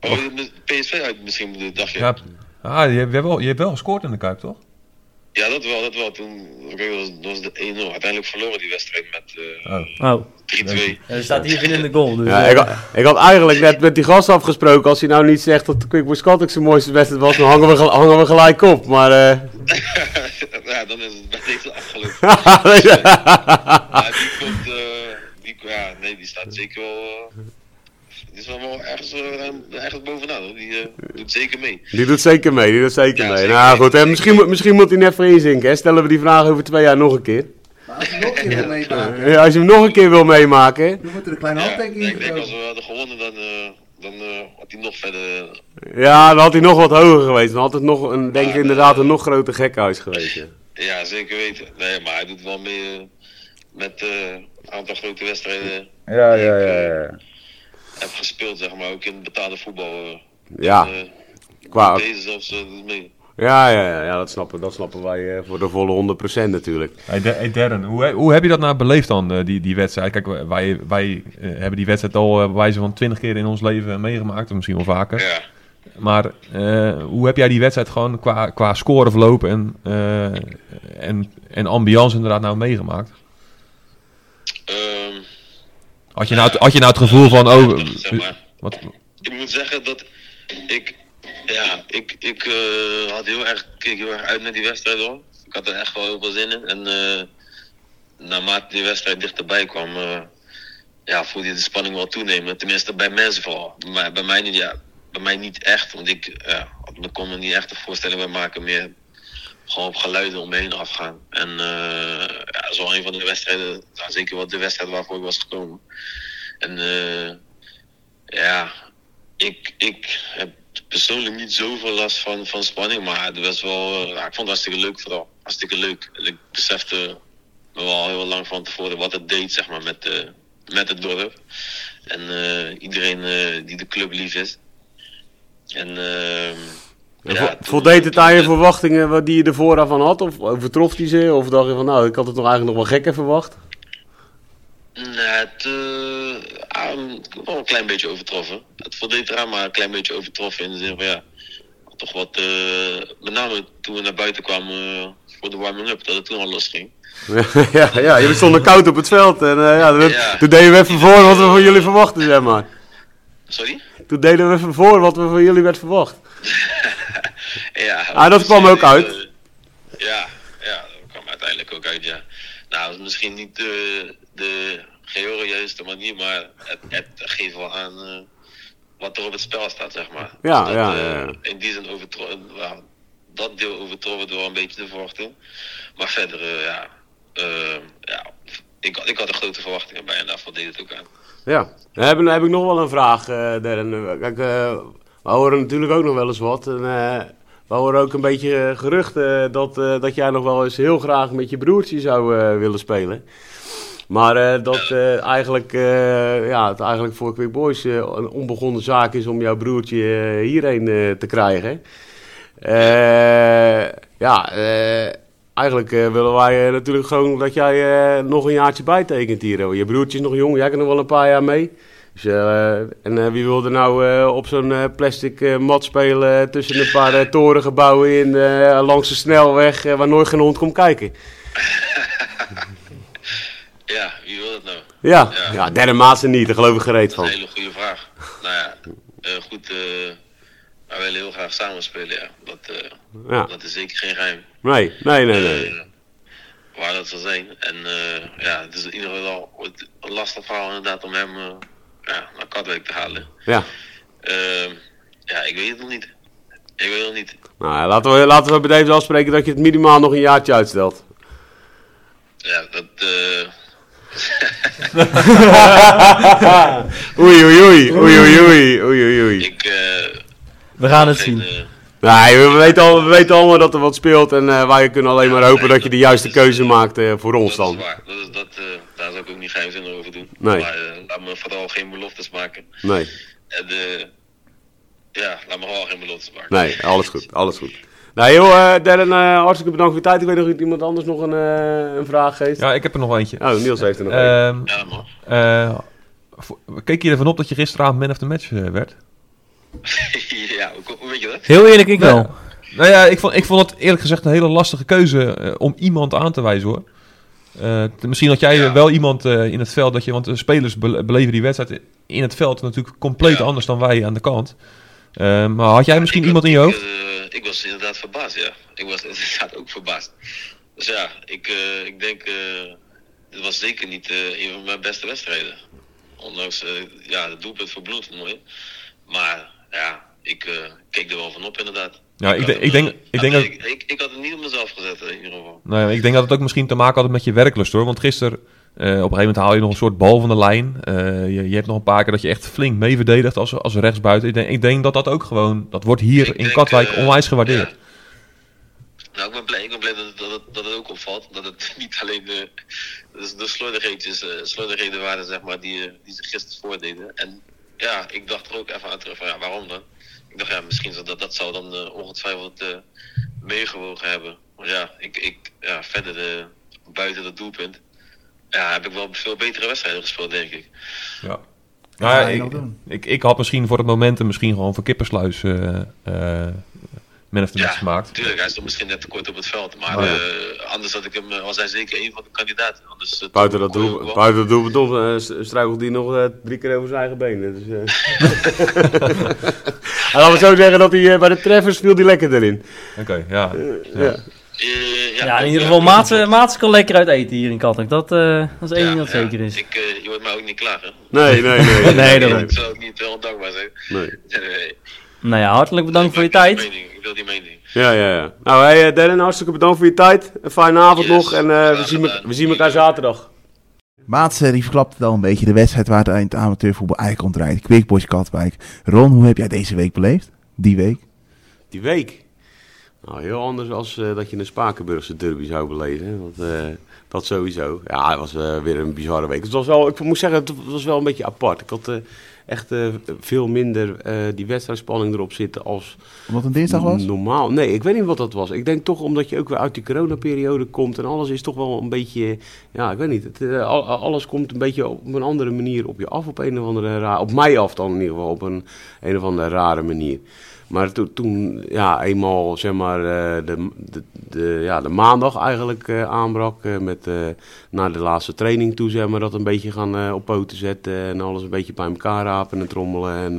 Oh, de PSV uit misschien, dacht je? Ja, ah, je, hebt wel, je hebt wel gescoord in de Kuip, toch? Ja, dat wel, dat wel. Toen was, de 1-0. Uiteindelijk verloren die wedstrijd met eh, Oh. Oh, 3-2. er staat hier winnende goal. Dus, Ja, eh, ik, had, ik had eigenlijk net met die gast afgesproken. Als hij nou niet zegt dat de Quick Boys Scottics zijn mooiste wedstrijd was, dan hangen we, hangen we gelijk op. Maar. eh, ja, dan is het bij deze afgelopen. Ja, die komt, eh, die, ja, nee, die staat zeker wel. Die is wel, wel ergens, eh, ergens bovenaan hoor. Die eh, doet zeker mee. die doet zeker mee, die doet zeker Ja, mee. zeker nou goed, hè, zeker misschien, moet- misschien moet hij net voor inzinken. Hè. Stellen we die vraag over twee jaar nog een keer. Maar als je nog een keer wil meemaken, Ja, als je hem nog een keer wil meemaken. dan moet er een kleine handtekening in ik denk als we hadden gewonnen, dan, eh, dan eh, had hij nog verder. Ja, dan had hij nog wat hoger geweest. Dan had het nog, een, denk ik inderdaad, een nog groter gekhuis geweest. ja. ja, zeker weten. Nee, maar hij doet wel mee met eh, een aantal grote wedstrijden. Ja, ja, ja, ja. Heb gespeeld, zeg maar, ook in betaalde voetbal. eh. Ja, En, eh, qua, Deze zelfs eh, mee. ja, ja, ja, ja dat, snappen, dat snappen wij eh, voor de volle 100% natuurlijk. Hey, Da- hey Darren, hoe, hoe heb je dat nou beleefd dan, eh, die, die wedstrijd? Kijk, wij, wij hebben die wedstrijd al bij wijze van twintig keer in ons leven meegemaakt, of misschien wel vaker. Ja. Maar eh, hoe heb jij die wedstrijd gewoon qua, qua score verlopen en, eh, en, en ambiance inderdaad nou meegemaakt? Had je nou, het- had je nou het gevoel van, oh, zeg maar. wat, ik moet zeggen dat ik, ja, ik, ik eh, had heel erg, keek heel erg uit naar die wedstrijd hoor. Ik had er echt wel heel veel zin in. En eh, naarmate die wedstrijd dichterbij kwam, eh, ja, voelde je de spanning wel toenemen. Tenminste bij mensen vooral. Maar bij mij niet, ja, bij mij niet echt. Want ik ja, had me kon me niet echt een voorstelling bij maken. Meer gewoon op geluiden om me heen afgaan. En eh ja, zo een van de wedstrijden, ja, zeker wel de wedstrijd waarvoor ik was gekomen. En eh, ja, ik, ik heb persoonlijk niet zoveel last van, van spanning, maar het was wel, eh, ik vond het hartstikke leuk vooral. Hartstikke leuk. Ik besefte wel heel lang van tevoren wat het deed, zeg maar, met, eh, met het dorp. En eh, iedereen die de club lief is. En ehm, ja, voldeed het aan je verwachtingen wat die je ervoor aan had? Of overtrof die ze? Of dacht je van, nou, ik had het nog eigenlijk nog wel gekker verwacht? Nee, het eh, ah, wel een klein beetje overtroffen. Het voldeed eraan, maar een klein beetje overtroffen in de zin van ja. toch wat, eh, met name toen we naar buiten kwamen eh, voor de warming-up, dat het toen al losging. ja, ja, jullie stonden koud op het veld. En eh, Ja. toen deden we even voor wat we van jullie verwachten, zeg maar. Sorry? Toen deden we even voor wat we van jullie werd verwacht. Ja. Ah, dat kwam ook eh, uit. ja, ja, dat kwam uiteindelijk ook uit, ja. Nou, misschien niet de, de geheel juiste manier, maar het, het geeft wel aan eh, wat er op het spel staat, zeg maar. Ja, Dus ja, eh, ja, ja. In die zin overtroffen, nou, dat deel overtroffen door een beetje de verwachting. Maar verder, eh, ja, eh, ja ik, had- ik had er grote verwachtingen bij en daarvoor deed het ook aan. Ja, dan heb, dan heb ik nog wel een vraag, eh Darren. Kijk, eh, we horen natuurlijk ook nog wel eens wat. En, eh, we horen ook een beetje geruchten dat, eh, dat jij nog wel eens heel graag met je broertje zou eh, willen spelen. Maar eh, dat eh, eigenlijk, eh, ja, het eigenlijk voor Quick Boys eh, een onbegonnen zaak is om jouw broertje eh, hierheen eh, te krijgen. Eh, ja, eh, eigenlijk eh, willen wij eh, natuurlijk gewoon dat jij eh, nog een jaartje bijtekent hier. Je broertje is nog jong, jij kan nog wel een paar jaar mee. Dus, eh, en eh, wie wil er nou eh, op zo'n plastic mat spelen tussen een paar torengebouwen in, langs de snelweg waar nooit geen hond komt kijken? Ja, wie wil dat nou? Ja, Ja. ja. derde Maassen niet, daar geloof ik gereed Dat is van. een hele goede vraag. nou ja, goed, eh wij willen heel graag samen spelen, ja. Dat, Ja. dat is zeker geen geheim. Nee, nee, nee, nee. Waar dat zal zijn. En ja, het is in ieder geval een lastig verhaal inderdaad om hem ja, nou, kan Katwijk te halen. Ja. Uh, ja, ik weet het nog niet. Ik weet het nog niet. Nou, laten we, laten we bij deze afspreken dat je het minimaal nog een jaartje uitstelt. Ja, dat... Uh... oei, oei, oei, oei, oei, oei, oei, eh. We gaan het zien. Eh. Nee, we weten, al, we weten allemaal dat er wat speelt en wij kunnen alleen maar hopen dat, je de juiste keuze maakt voor ons dat dan. Is waar. Dat, is, dat, uh, daar zou ik ook niet geheimzinnig over doen. Nee. Maar eh, laat me vooral geen beloftes maken. Nee, En ja, laat me vooral geen beloftes maken. nee, alles goed, alles goed. Nou joh, eh Darren, eh, hartstikke bedankt voor je tijd. Ik weet nog of iemand anders nog een, eh, een vraag geeft. Ja, ik heb er nog eentje. Oh, Niels heeft er nog een. Ehm, Ja, man. eh, keek je ervan op dat je gisteravond man of the match werd? ja, weet je dat? Heel eerlijk, ik wel. Nou ja, ik vond, ik vond het eerlijk gezegd een hele lastige keuze om iemand aan te wijzen hoor. Eh, misschien had jij Ja. wel iemand eh, in het veld, dat je, want de spelers bele- beleven die wedstrijd in het veld natuurlijk compleet Ja. anders dan wij aan de kant. Eh, maar had jij misschien Ik iemand in je hoofd? ik was inderdaad verbaasd, ja. Ik was inderdaad ook verbaasd. Dus ja, ik, ik denk, dit was zeker niet een van mijn beste wedstrijden. Ondanks, ja, het doelpunt voor Bloedtoernooi. Maar ja, ik keek er wel van op inderdaad. Ja, ik, ik denk, eh, ik, denk dat, ik, ik, ik had het niet op mezelf gezet in ieder geval. nou ja, ik denk dat het ook misschien te maken had met je werklust hoor. Want gisteren, eh, op een gegeven moment haal je nog een soort bal van de lijn. Eh, je, je hebt nog een paar keer dat je echt flink mee verdedigt als, als rechtsbuiten. Ik denk, ik denk dat dat ook gewoon, dat wordt hier in denk, Katwijk eh, onwijs gewaardeerd. ja. Nou, ik ben blij, ik ben blij dat, het- dat, het, dat het ook opvalt. Dat het niet alleen de, de, de slordigheidjes, eh, slordigheden waren, zeg maar, die, eh, die zich gisteren voordeden. En ja, ik dacht er ook even aan terug van, ja, waarom dan? Ik dacht, ja, misschien zou dat, dat zou dan eh, ongetwijfeld eh, meegewogen hebben. Maar ja, ik, ik, ja verder eh, buiten dat doelpunt, ja, heb ik wel veel betere wedstrijden gespeeld, denk ik. Ja. Nou ja, ik, ik, ik had misschien voor het momentum misschien gewoon voor Kippersluis eh eh man of the match Ja, gemaakt. Tuurlijk, hij stond misschien net te kort op het veld. Maar Oh, ja. eh, anders had ik hem, eh, was hij zeker een van de kandidaten. Anders, eh, Buiten dat doel, wel- buiten dat eh, s- struikelt hij nog eh, drie keer over zijn eigen benen. Dus, eh. en laten we zo zeggen dat hij eh, bij de treffers viel die lekker erin. Oké, ja. Ja. Eh, Ja, in ieder geval, Maats, Maats kan lekker uit eten hier in Katwijk. Dat, eh, dat is één Ja, ding dat ja. zeker is. Ik, eh, je hoort mij ook niet klagen. Nee, nee, nee. Nee, daarom. Ik zou ook niet heel dankbaar zijn. nee. Nee, nee, nee. Nou ja, hartelijk bedankt voor je tijd. mening, Ik wil die mening. Ja, ja, ja. Nou, hey, eh, Darren, hartstikke bedankt voor je tijd. Een fijne avond Yes, nog en eh, we, zien me- we zien elkaar zaterdag. Maats eh, die verklapte het al een beetje de wedstrijd waar het eind amateurvoetbal eigenlijk om draait. Quick Boys Katwijk. Ron, hoe heb jij deze week beleefd? Die week? Die week. Nou, heel anders als eh, dat je een Spakenburgse derby zou beleven. Want, eh, dat sowieso. Ja, het was eh, weer een bizarre week. Het was wel, ik moet zeggen, het was wel een beetje apart. Ik had echt veel minder die wedstrijdspanning erop zitten als Omdat het een dinsdag was? normaal. Nee, ik weet niet wat dat was. Ik denk toch omdat je ook weer uit die coronaperiode komt en alles is toch wel een beetje, ja, ik weet niet. Het, al- alles komt een beetje op een andere manier op je af, op een of andere raar, op mij af dan in ieder geval, op een, een of andere rare manier. Maar to- toen, ja, eenmaal zeg maar eh, de, de, de, ja, de maandag eigenlijk eh, aanbrak. eh, met naar de laatste training toe, zeg maar, dat een beetje gaan op poten zetten. En alles een beetje bij elkaar rapen en trommelen en,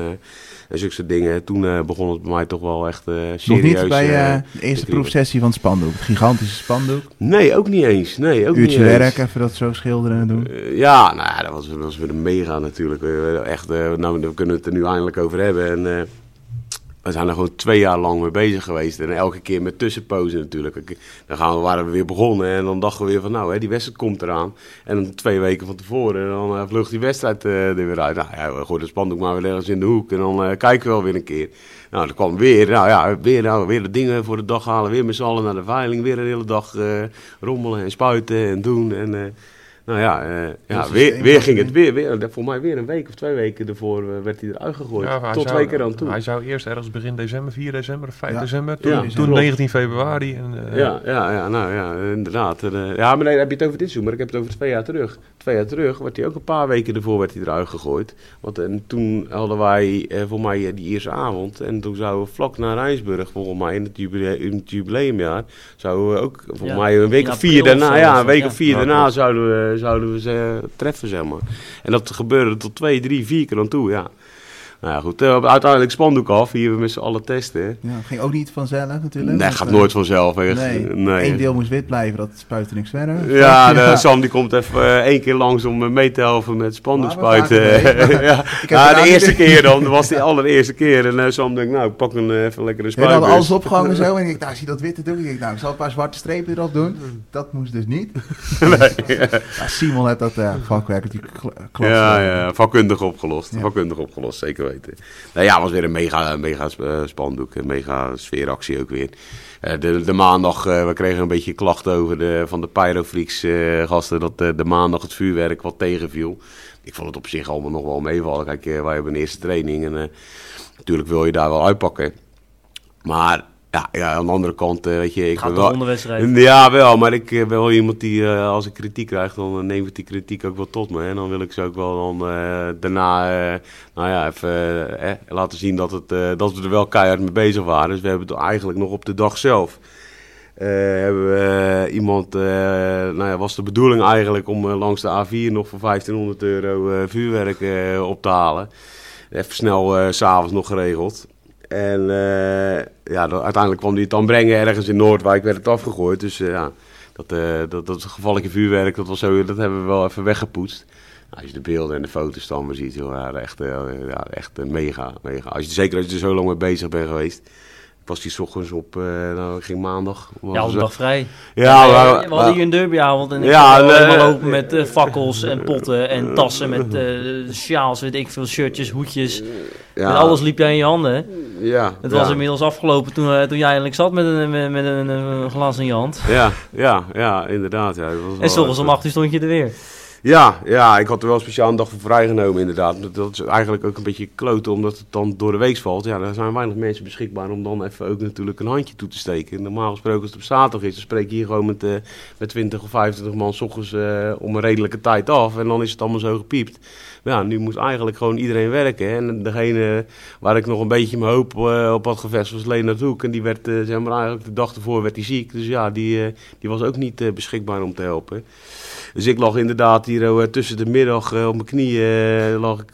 en zulke soort dingen. Toen begon het bij mij toch wel echt serieus. Nog niet bij de eerste te proefsessie van het spandoek. Het gigantische spandoek. Nee, ook niet eens. Nee, ook Uurtje niet eens. werk, even dat zo schilderen en doen. Ja, nou ja, dat was, dat was weer een mega natuurlijk. We, echt, nou, we kunnen het er nu eindelijk over hebben. En, we zijn er gewoon twee jaar lang mee bezig geweest. En elke keer met tussenpozen natuurlijk. Dan gaan we, waren we weer begonnen en dan dachten we weer van nou, hè, die wedstrijd komt eraan. En dan twee weken van tevoren, dan eh, vlucht die wedstrijd eh, er weer uit. Nou ja, we gooien het spandoek maar weer ergens in de hoek en dan eh, kijken we wel weer een keer. Nou, dan kwam weer, nou ja, weer, nou, weer de dingen voor de dag halen. Weer met z'n allen naar de veiling. Weer een hele dag rommelen en spuiten en doen. En nou ja, eh, ja weer, weer ging het weer, weer. Voor mij weer een week of twee weken ervoor eh, werd hij eruit gegooid. Ja, Tot zou- twee keer aan toe. Hij zou eerst ergens begin december, 4 december of 5 Ja. december. Toen, Ja, toen klopt. 19 februari. En, eh, Ja, ja, ja, nou ja, inderdaad. En, ja, maar nee, dan heb je het over dit seizoen, maar ik heb het over twee jaar terug. Twee jaar terug werd hij ook een paar weken ervoor werd hij eruit gegooid. Want en toen hadden wij eh, voor mij die eerste avond. En toen zouden we vlak naar Rijnsburg, volgens mij in het, jubile- in het jubileumjaar, zouden we ook volgens Ja, mij een week of vier daarna, ja, een week of vier daarna zouden we, zouden we ze treffen, zeg maar. En dat gebeurde tot twee, drie, vier keer aan toe, ja. Nou ja, goed. eh, uiteindelijk spandoek af, hier we met z'n allen testen. Ja, ging ook niet vanzelf natuurlijk. Nee, gaat eh, nooit vanzelf. Echt. Nee, nee. één deel moest wit blijven, dat spuitte niks verder. Ja, de, Sam die komt even eh, één keer langs om eh, mee te helpen met spandoek spuiten. ja, ja, eraan de eerste idee. keer dan. Dat was de allereerste keer. En eh, Sam denkt, nou, ik pak een, eh, even lekker een We hadden spuitbus. alles opgehangen zo en ik dacht, nou, zie dat witte doen. Ik dacht, nou, ik zal een paar zwarte strepen erop doen. Dat moest dus niet. Ja, Simon had dat eh, vakwerk natuurlijk kla- klas. Ja, ja, vakkundig opgelost. Ja. Vakkundig opgelost, zeker Nou ja, het was weer een mega, mega eh, spandoek. Een mega sfeeractie ook weer. Eh, de, de maandag, eh, we kregen een beetje klachten over de, van de Pyrofreaks gasten. Dat eh, de maandag het vuurwerk wat tegenviel. Ik vond het op zich allemaal nog wel meevallen. Kijk, wij hebben een eerste training. En natuurlijk wil je daar wel uitpakken. Maar ja, ja, aan de andere kant, eh, weet je, ik Gaat ben wel... wedstrijd. Ja, wel, maar ik eh, ben wel iemand die, eh, als ik kritiek krijg, dan eh, neem ik die kritiek ook wel tot me. En dan wil ik ze ook wel dan eh, daarna, eh, nou ja, even eh, eh, laten zien dat, het, eh, dat we er wel keihard mee bezig waren. Dus we hebben het eigenlijk nog op de dag zelf. eh, hebben we eh, iemand, eh, nou ja, was de bedoeling eigenlijk om eh, langs de A4 nog voor 1500 euro eh, vuurwerk eh, op te halen. Even snel eh, s s'avonds nog geregeld. En eh, ja, uiteindelijk kwam hij het dan brengen ergens in Noordwijk, werd het afgegooid. Dus eh, ja, dat, eh dat, dat gevallige vuurwerk, dat, was zo, dat hebben we wel even weggepoetst. Nou, als je de beelden en de foto's dan weer ziet, joh, ja, echt, ja, echt mega, mega. Als je, zeker als je er zo lang mee bezig bent geweest. Was die 's ochtends op, eh, nou, ging maandag. was Ja, de dag vrij. Ja, we, maar- we hadden hier een derbyavond en ik Ja, helemaal lopen met eh, fakkels en potten en tassen met eh, sjaals, weet ik veel, shirtjes, hoedjes. ja, Met alles liep jij in je handen. hè? Ja, Het ja. was inmiddels afgelopen toen, toen jij eindelijk zat met een, met, met een, glas in je hand. Ja, ja, ja, inderdaad. Ja, dat was En om acht uur stond je er weer. Ja, ja, ik had er wel speciaal een dag voor vrijgenomen inderdaad. Dat- is eigenlijk ook een beetje kloten, omdat het dan door de week valt. Ja, er zijn weinig mensen beschikbaar om dan even ook natuurlijk een handje toe te steken. Normaal gesproken als het op zaterdag is, dan spreek je hier gewoon met, eh, met 20 of 25 man s ochtends eh, om een redelijke tijd af. En dan is het allemaal zo gepiept. Maar ja, nu moest eigenlijk gewoon iedereen werken. En degene waar ik nog een beetje mijn hoop eh, op had gevestigd was Leonard Hoek. En die werd, eh, zeg maar eigenlijk de dag ervoor werd hij ziek. Dus ja, die, eh, die was ook niet beschikbaar om te helpen. Dus ik lag inderdaad hier eh, tussen de middag op mijn knieën. lag ik,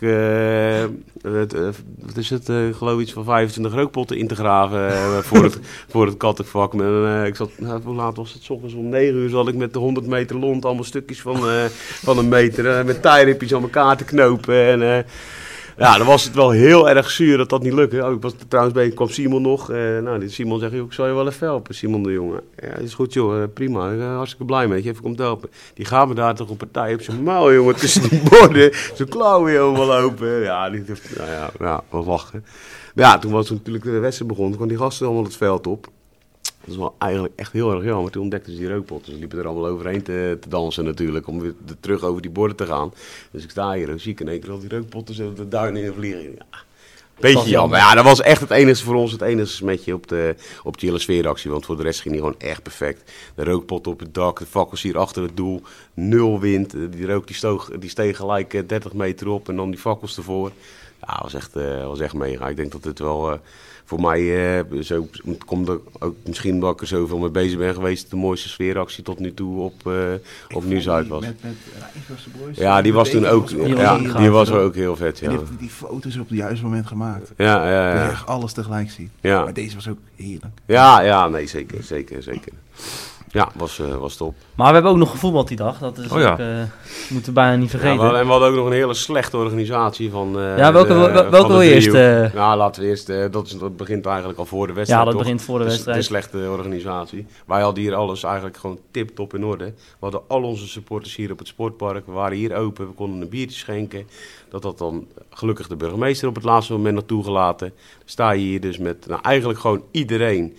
het, wat is het, ik geloof iets van 25 rookpotten in te graven voor, het, voor het kattenvak. En, ik zat, nou, hoe laat was het? 's ochtends om 9 uur zat ik met de 100 meter lont allemaal stukjes van, van een meter met tijripjes aan elkaar te knopen. En, eh, ja, dan was het wel heel erg zuur dat dat niet lukte. Ik was trouwens bij, kwam Simon nog. eh, nou, die Simon zegt, ik zal je wel even helpen, Simon de jongen. Ja, is goed joh, eh, prima. Ik ben hartstikke blij met je, even komt helpen. Die gaan me daar toch een partij op zijn mouw, jongen, tussen die borden. Zijn klauwen helemaal open. Ja, die, nou ja, ja, wat lachen. Maar ja, toen was natuurlijk de wedstrijd begonnen. Toen kwamen die gasten allemaal het veld op. Dat is wel eigenlijk echt heel erg jammer. Toen ontdekten ze die rookpotten. Ze liepen er allemaal overheen te, te dansen natuurlijk. Om weer de- terug over die borden te gaan. Dus ik sta hier en zie ik in één keer al die rookpotten zo de duinen in vliegen. Ja, beetje jammer. Ja, dat was echt het enige voor ons. Het enige smetje op de, op die hele sfeeractie. Want voor de rest ging die gewoon echt perfect. De rookpotten op het dak. De fakkels hier achter het doel. Nul wind. Eh, Die rook die, stoog, die steeg gelijk eh, 30 meter op. En dan die fakkels ervoor. Ja, was echt, eh, was echt mega. Ik denk dat het wel eh, voor mij, eh, zo, komt er ook misschien omdat ik er zoveel mee bezig ben geweest, de mooiste sfeeractie tot nu toe op, eh op Nieuw-Zuid was. Met, met Rijnsburgse boys. Ja, die was toen ook, Die was ja, die gaaf, was hoor. ook heel vet, En ja. die, heeft die foto's op het juiste moment gemaakt. Ja, ja, Dat je ja. echt alles tegelijk ziet. Ja, Maar deze was ook heerlijk. ja, ja nee, zeker, zeker, zeker. Ja, was, eh, was top. Maar we hebben ook nog gevoetbald die dag. Dat is Oh ja. ook, eh, moeten we bijna niet Ja, vergeten. we en we hadden ook nog een hele slechte organisatie van. eh, Ja, welke, de- wel- van welke wil je eerst? Nou, laten we eerst. dat, is, dat begint eigenlijk al voor de ja, wedstrijd. dat toch? begint voor de wedstrijd. De slechte organisatie. Wij hadden hier alles eigenlijk gewoon tip-top in orde. We hadden al onze supporters hier op het sportpark. We waren hier open, we konden een biertje schenken. Dat had dan gelukkig de burgemeester op het laatste moment nog toegelaten. Dan sta je hier dus met nou, eigenlijk gewoon iedereen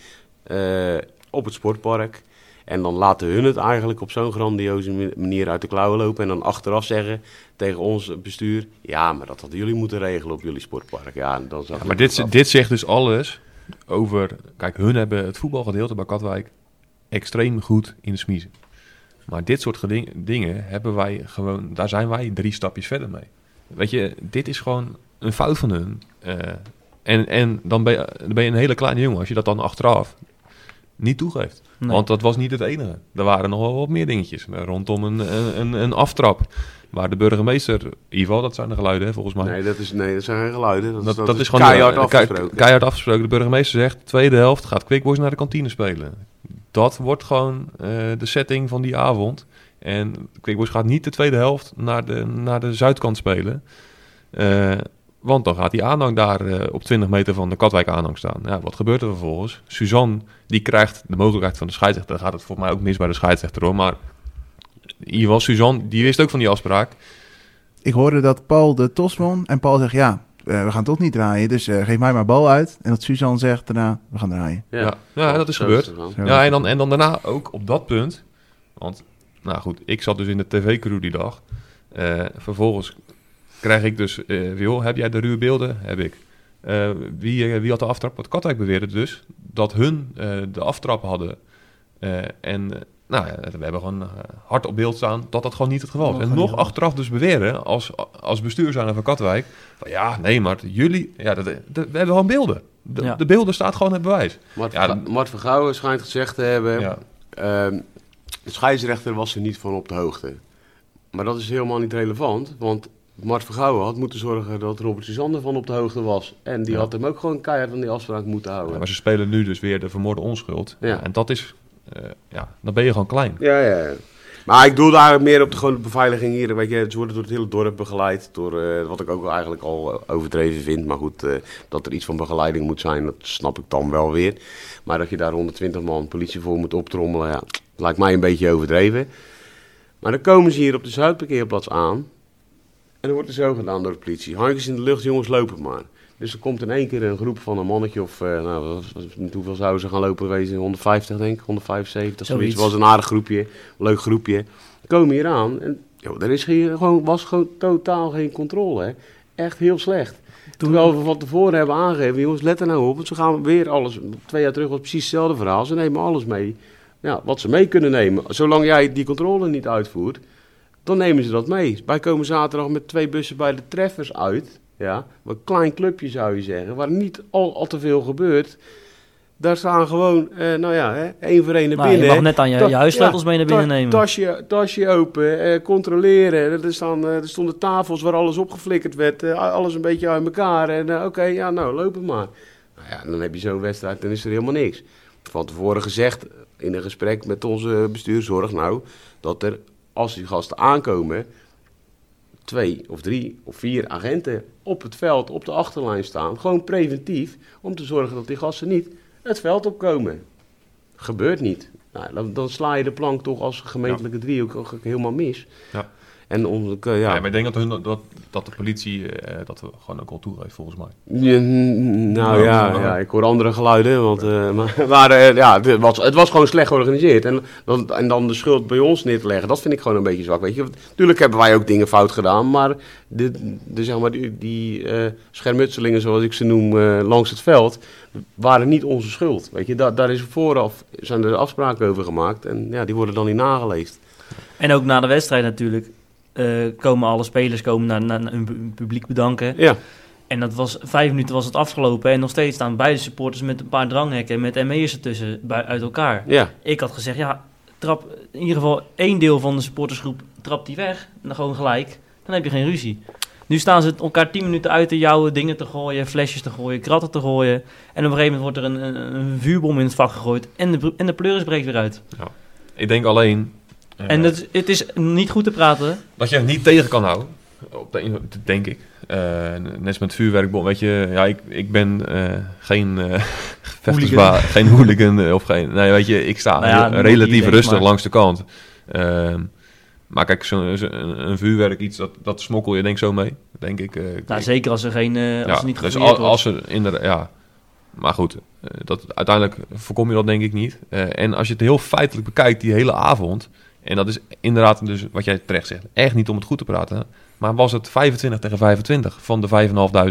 op het sportpark. En dan laten hun het eigenlijk op zo'n grandioze ma- manier uit de klauwen lopen. En dan achteraf zeggen tegen ons bestuur... Ja, maar dat hadden jullie moeten regelen op jullie sportpark. Ja, dan Ja, maar dit, af. dit zegt dus alles over... Kijk, hun hebben het voetbalgedeelte bij Katwijk extreem goed in de smiezen. Maar dit soort geding- dingen hebben wij gewoon... Daar zijn wij drie stapjes verder mee. Weet je, dit is gewoon een fout van hun. Eh, en en dan, ben je, dan ben je een hele kleine jongen als je dat dan achteraf niet toegeeft. Nee. Want dat was niet het enige. Er waren nog wel wat meer dingetjes. eh, Rondom een, een, een, een aftrap. Waar de burgemeester... Geval, dat zijn de geluiden hè, volgens mij. Nee, dat, is, nee, dat zijn geen geluiden. Dat, Dat, is- dat, is gewoon keihard eh, afgesproken. keihard afgesproken. De burgemeester zegt, tweede helft gaat Quick Boys naar de kantine spelen. Dat wordt gewoon eh, de setting van die avond. En Quick Boys gaat niet de tweede helft naar de, naar de zuidkant spelen. Eh, want dan gaat die aanhang daar eh, op 20 meter van de Katwijk aanhang staan. Ja, wat gebeurt er vervolgens? Suzanne, die krijgt de mogelijkheid van de scheidsrechter. Dan gaat het volgens mij ook mis bij de scheidsrechter hoor. Maar ieder geval, Suzanne, die wist ook van die afspraak. Ik hoorde dat Paul de tos won. En Paul zegt, ja, eh, we gaan toch niet draaien. Dus eh, geef mij maar bal uit. En dat Suzanne zegt daarna, we gaan draaien. Ja, ja, dat is gebeurd. Ja, en dan, en dan daarna ook op dat punt. Want, nou goed, ik zat dus in de tv-crew die dag. Eh, vervolgens krijg ik dus, eh joh, heb jij de ruwe beelden? Heb ik. Eh, wie, eh, wie had de aftrap? Wat Katwijk beweerde dus dat hun eh, de aftrap hadden. Eh, en nou ja, we hebben gewoon hard op beeld staan dat dat gewoon niet het geval is. En nog achteraf dus beweren als, als bestuur zijn van Katwijk. Van, ja, nee, maar jullie, ja, dat, de- we hebben gewoon beelden. De, Ja. de beelden staat gewoon het bewijs. Mart, Ja, Mart Vergouwen schijnt gezegd te hebben... Ja. ehm, de scheidsrechter was er niet van op de hoogte. Maar dat is helemaal niet relevant, want Mart Vergouwen had moeten zorgen dat Robert Suzanne van op de hoogte was. En die Ja. had hem ook gewoon keihard aan die afspraak moeten Ja, houden. maar ze spelen nu dus weer de vermoorde onschuld. Ja. Ja. En dat is, eh, ja, dan ben je gewoon klein. Ja, ja. Maar ik doelde eigenlijk meer op de, gewoon de beveiliging hier. Weet je, ze worden door het hele dorp begeleid. Door, eh, wat ik ook wel eigenlijk al overdreven vind. Maar goed, eh, dat er iets van begeleiding moet zijn, dat snap ik dan wel weer. Maar dat je daar 120 man politie voor moet optrommelen, ja, lijkt mij een beetje overdreven. Maar dan komen ze hier op de Zuidparkeerplaats aan. En dan wordt er zo gedaan door de politie. Handjes in de lucht, jongens, lopen maar. Dus er komt in één keer een groep van een mannetje of, eh, nou, hoeveel zouden ze gaan lopen wezen? 150 denk ik, 175, zoiets. Was een aardig groepje, leuk groepje. Komen hier aan en joh, er is gewoon, was gewoon totaal geen controle. Hè. Echt heel slecht. Terwijl we van tevoren hebben aangegeven, jongens, let er nou op. Want ze gaan weer alles, twee jaar terug was precies hetzelfde verhaal. Ze nemen alles mee. Ja, wat ze mee kunnen nemen. Zolang jij die controle niet uitvoert, dan nemen ze dat mee. Wij komen zaterdag met twee bussen bij de treffers uit. Ja, een klein clubje zou je zeggen, waar niet al, al te veel gebeurt. Daar staan gewoon, eh, nou ja, hè, één voor één naar Nou, binnen. je mag net aan je, Ta- je huissleutels ja, mee naar ta- binnen nemen. Tasje, tasje open, eh, controleren. Er, staan, eh, er stonden tafels waar alles opgeflikkerd werd. eh, alles een beetje uit elkaar. En eh, oké, ja, nou, lopen maar. Nou ja, dan heb je zo'n wedstrijd, dan is er helemaal niks. Van tevoren gezegd in een gesprek met onze bestuurszorg, nou, dat er, als die gasten aankomen, twee of drie of vier agenten op het veld, op de achterlijn staan. Gewoon preventief, om te zorgen dat die gasten niet het veld opkomen. Gebeurt niet. Nou, dan, dan sla je de plank toch als gemeentelijke driehoek helemaal mis. Ja. En om, ja, Ja. maar ik denk dat, hun, dat, dat de politie eh, dat we gewoon ook al toegeeft, volgens mij. Ja, nou ja, ja, ik hoor andere geluiden. Want, eh, maar maar, eh, ja, het, was, het was gewoon slecht georganiseerd. En dan, en dan de schuld bij ons neer te leggen, dat vind ik gewoon een beetje zwak. Weet je. Tuurlijk hebben wij ook dingen fout gedaan. Maar, de, de, zeg maar die, die eh, schermutselingen, zoals ik ze noem, eh, langs het veld, waren niet onze schuld. Weet je. Daar, daar is vooraf zijn er afspraken over gemaakt. En ja, die worden dan niet nageleefd. En ook na de wedstrijd natuurlijk eh, komen alle spelers komen naar, naar, naar hun pu- publiek bedanken. Ja, En dat was vijf minuten was het afgelopen. En nog steeds staan beide supporters met een paar dranghekken met ME'ers ertussen bui- uit elkaar. Ja, Ik had gezegd, ja, trap in ieder geval één deel van de supportersgroep trapt die weg. En dan gewoon gelijk. Dan heb je geen ruzie. Nu staan ze elkaar tien minuten uit te jouwen, dingen te gooien, flesjes te gooien, kratten te gooien. En op een gegeven moment wordt er een, een, een vuurbom in het vak gegooid. En de, en de pleuris breekt weer uit. Ik denk alleen... En het, het is niet goed te praten. Dat je het niet tegen kan houden. Op de, denk ik. Eh, net als met vuurwerkbom. Weet je, ja, ik, ik ben eh, geen eh vechtersbaar, geen hooligan of geen. Nee, weet je, ik sta Nou ja, heel- niet relatief rustig maar- langs de kant. Ehm, maar kijk, zo'n zo, een, vuurwerk, iets dat, dat smokkel je denk ik zo mee. Denk ik. eh, ik- Nou, zeker als er geen, als ja, niet dus al- als er inderdaad, ja. Maar goed, dat, uiteindelijk voorkom je dat denk ik niet. Eh, en als je het heel feitelijk bekijkt, die hele avond. En dat is inderdaad, dus wat jij terecht zegt, echt niet om het goed te praten. Maar was het 25 tegen 25 van de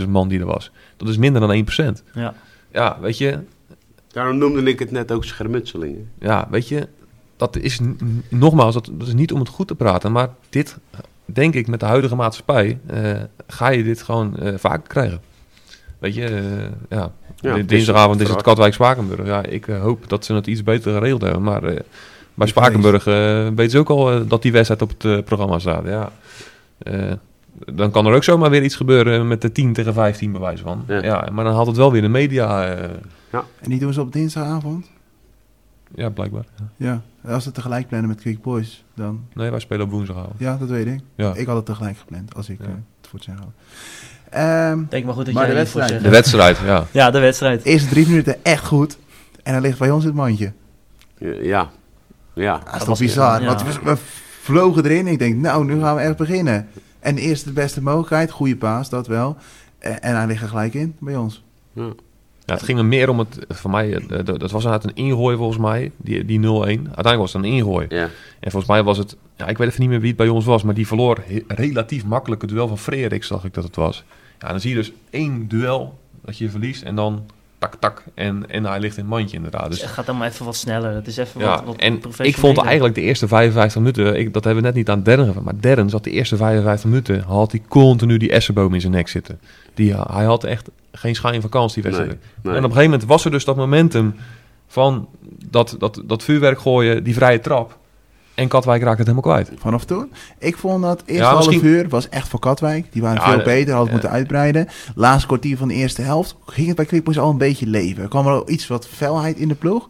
5.500 man die er was? Dat is minder dan 1%. Ja. Ja, weet je, daarom noemde ik het net ook schermutselingen. ja, weet je, dat is nogmaals, dat, dat is niet om het goed te praten. Maar dit, denk ik, met de huidige maatschappij, eh, ga je dit gewoon eh, vaker krijgen. Weet je, eh, ja. Ja, Di- Dinsdagavond is het. Katwijk-Spakenburg. Ja, ik hoop dat ze het iets beter geregeld hebben. Maar eh, bij Spakenburg eh, weten ze ook al eh, dat die wedstrijd op het eh, programma staat. Ja. Eh, dan kan er ook zomaar weer iets gebeuren met de 10 tegen 15 bewijs van. Ja. Ja. maar dan haalt het wel weer de media. eh, En die doen ze op dinsdagavond? ja, blijkbaar. Ja. Als ze tegelijk plannen met Quick Boys, dan... Nee, wij spelen op woensdagavond. Ja, dat weet ik. Ja. Ik had het tegelijk gepland, als ik Ja. het voor het zeggen had. Ehm, Denk maar goed dat Maar jij de wedstrijd. De wedstrijd, ja. Ja, de wedstrijd. eerste drie minuten echt goed. En dan ligt bij ons het mandje. Ja, ja. Dat is toch was- bizar. ja. Want we, we vlogen erin. Ik denk, nou, nu gaan we echt beginnen. En eerst de beste mogelijkheid. Goede paas, dat wel. En, en hij ligt er gelijk in bij ons. ja. Ja, het ging er meer om het, voor mij, eh, dat was inderdaad een ingooi volgens mij, die, die 0-1. Uiteindelijk was het een ingooi. ja. En volgens mij was het, ja, ik weet even niet meer wie het bij ons was, maar die verloor relatief makkelijk het duel van Fredericks, zag ik dat het was. Ja, dan zie je dus één duel dat je verliest en dan tak, tak, en, en hij ligt in het mandje inderdaad. Dus Dus het gaat allemaal even wat sneller. Het is even ja, wat, wat en ik vond eigenlijk de eerste 55 minuten, ik, dat hebben we net niet aan Derren gevraagd, maar Derren zat de eerste 55 minuten, had hij continu die essenboom in zijn nek zitten. Die, hij had echt geen schijn van kans die wedstrijd. Nee, En op een gegeven moment was er dus dat momentum van dat, dat, dat vuurwerk gooien, die vrije trap. En Katwijk raakte het helemaal kwijt. Vanaf toen. Ik vond dat eerste Ja, half misschien- uur was echt voor Katwijk. Die waren Ja, veel beter, hadden eh, moeten uitbreiden. Laatste kwartier van de eerste helft ging het bij Quick Boys al een beetje leven. Er kwam er iets wat felheid in de ploeg.